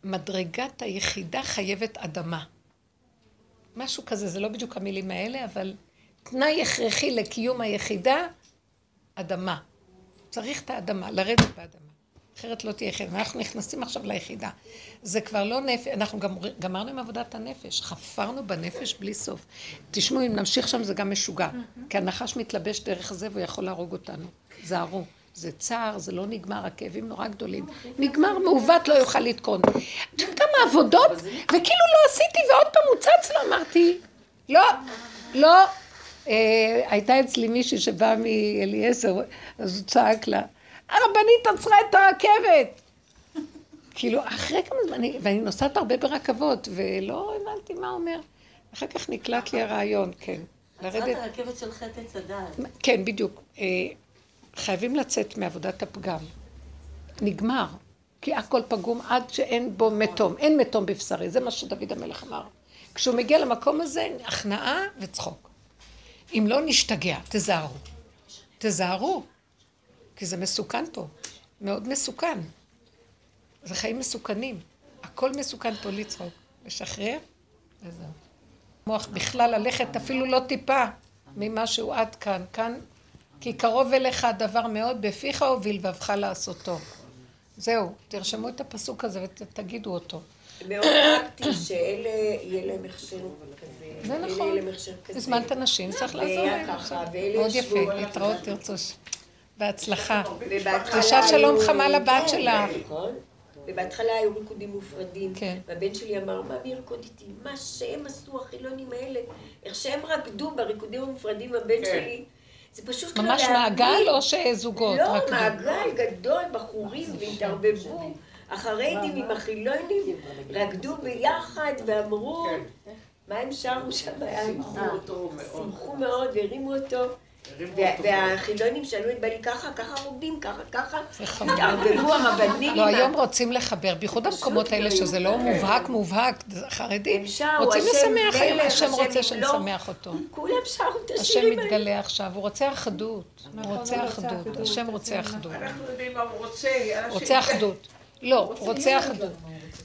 מדרגת היחידה חייבת אדמה. משהו כזה, זה לא בדיוק המילים האלה, אבל תנאי הכרחי לקיום היחידה, אדמה. צריך את האדמה, לרדת באדמה. אחרת לא תהיה יחידה. אנחנו נכנסים עכשיו ליחידה. זה כבר לא נפש, אנחנו גם גמרנו עם עבודת הנפש, חפרנו בנפש בלי סוף. תשמעו, אם נמשיך שם זה גם משוגע. כי הנחש מתלבש דרך זה והוא יכול להרוג אותנו. זהרו. זה צער, זה לא נגמר, הכאבים נורא גדולים. נגמר, מעוות לא יוכל לתקון. כמה עבודות, וכאילו לא עשיתי, ועוד פעם הוא צץ לו, אמרתי, לא, לא. אה, הייתה אצלי מישהי שבאה מאליעזר, אז הוא צעק לה, הרבנית עצרה את הרכבת. כאילו, אחרי כמה זמן, ואני נוסעת הרבה ברכבות, ולא הבנתי מה אומר. אחר כך נקלט לי הרעיון, כן. עצרת הרכבת של חטא עץ הדעת. כן, בדיוק. אה, חייבים לצאת מעבודת הפגם. נגמר. כי הכל פגום עד שאין בו מתום. אין מתום בבשרי, זה מה שדוד המלך אמר. כשהוא מגיע למקום הזה, הכנעה וצחוק. אם לא נשתגע, תזהרו. תזהרו. כי זה מסוכן פה, מאוד מסוכן. זה חיים מסוכנים. הכל מסוכן פה לצחוק. לשחרר, וזהו. מוח בכלל ללכת אפילו לא טיפה ממה שהוא עד כאן. כאן, כי קרוב אליך הדבר מאוד, בפיך הוביל ובבך לעשותו. זהו, תרשמו את הפסוק הזה ותגידו אותו. מאוד אהבתי שאלה יהיה להם הכשר כזה. זה נכון. הזמנת נשים, צריך לעזור להם. מאוד יפה, להתראות תרצו. בהצלחה. דרישת שלום חמה לבת שלה. נכון. ובהתחלה היו ריקודים מופרדים. כן. והבן שלי אמר, מה מי ירקוד איתי? מה שהם עשו, החילונים האלה, איך שהם רקדו בריקודים המופרדים, הבן כן. שלי. זה פשוט לא ממש מעגל או שזוגות? לא, מעגל גדול, בחורים, והתערבבו. החרדים עם החילונים רקדו ביחד ואמרו, כן. מה הם שרו שם? שמחו מאוד, הרימו אותו. והחילונים שאלו את בעלי ככה, ככה עומדים, ככה, ככה, התערבבו הרבנים. לא, היום רוצים לחבר, בייחוד המקומות האלה שזה לא מובהק מובהק, חרדים, רוצים לשמח, היום השם רוצה שנשמח אותו. כולם שרו את השירים האלה. השם מתגלה עכשיו, הוא רוצה אחדות, הוא רוצה אחדות, השם רוצה אחדות. אנחנו יודעים מה הוא רוצה. רוצה אחדות. לא, רוצה אחדות.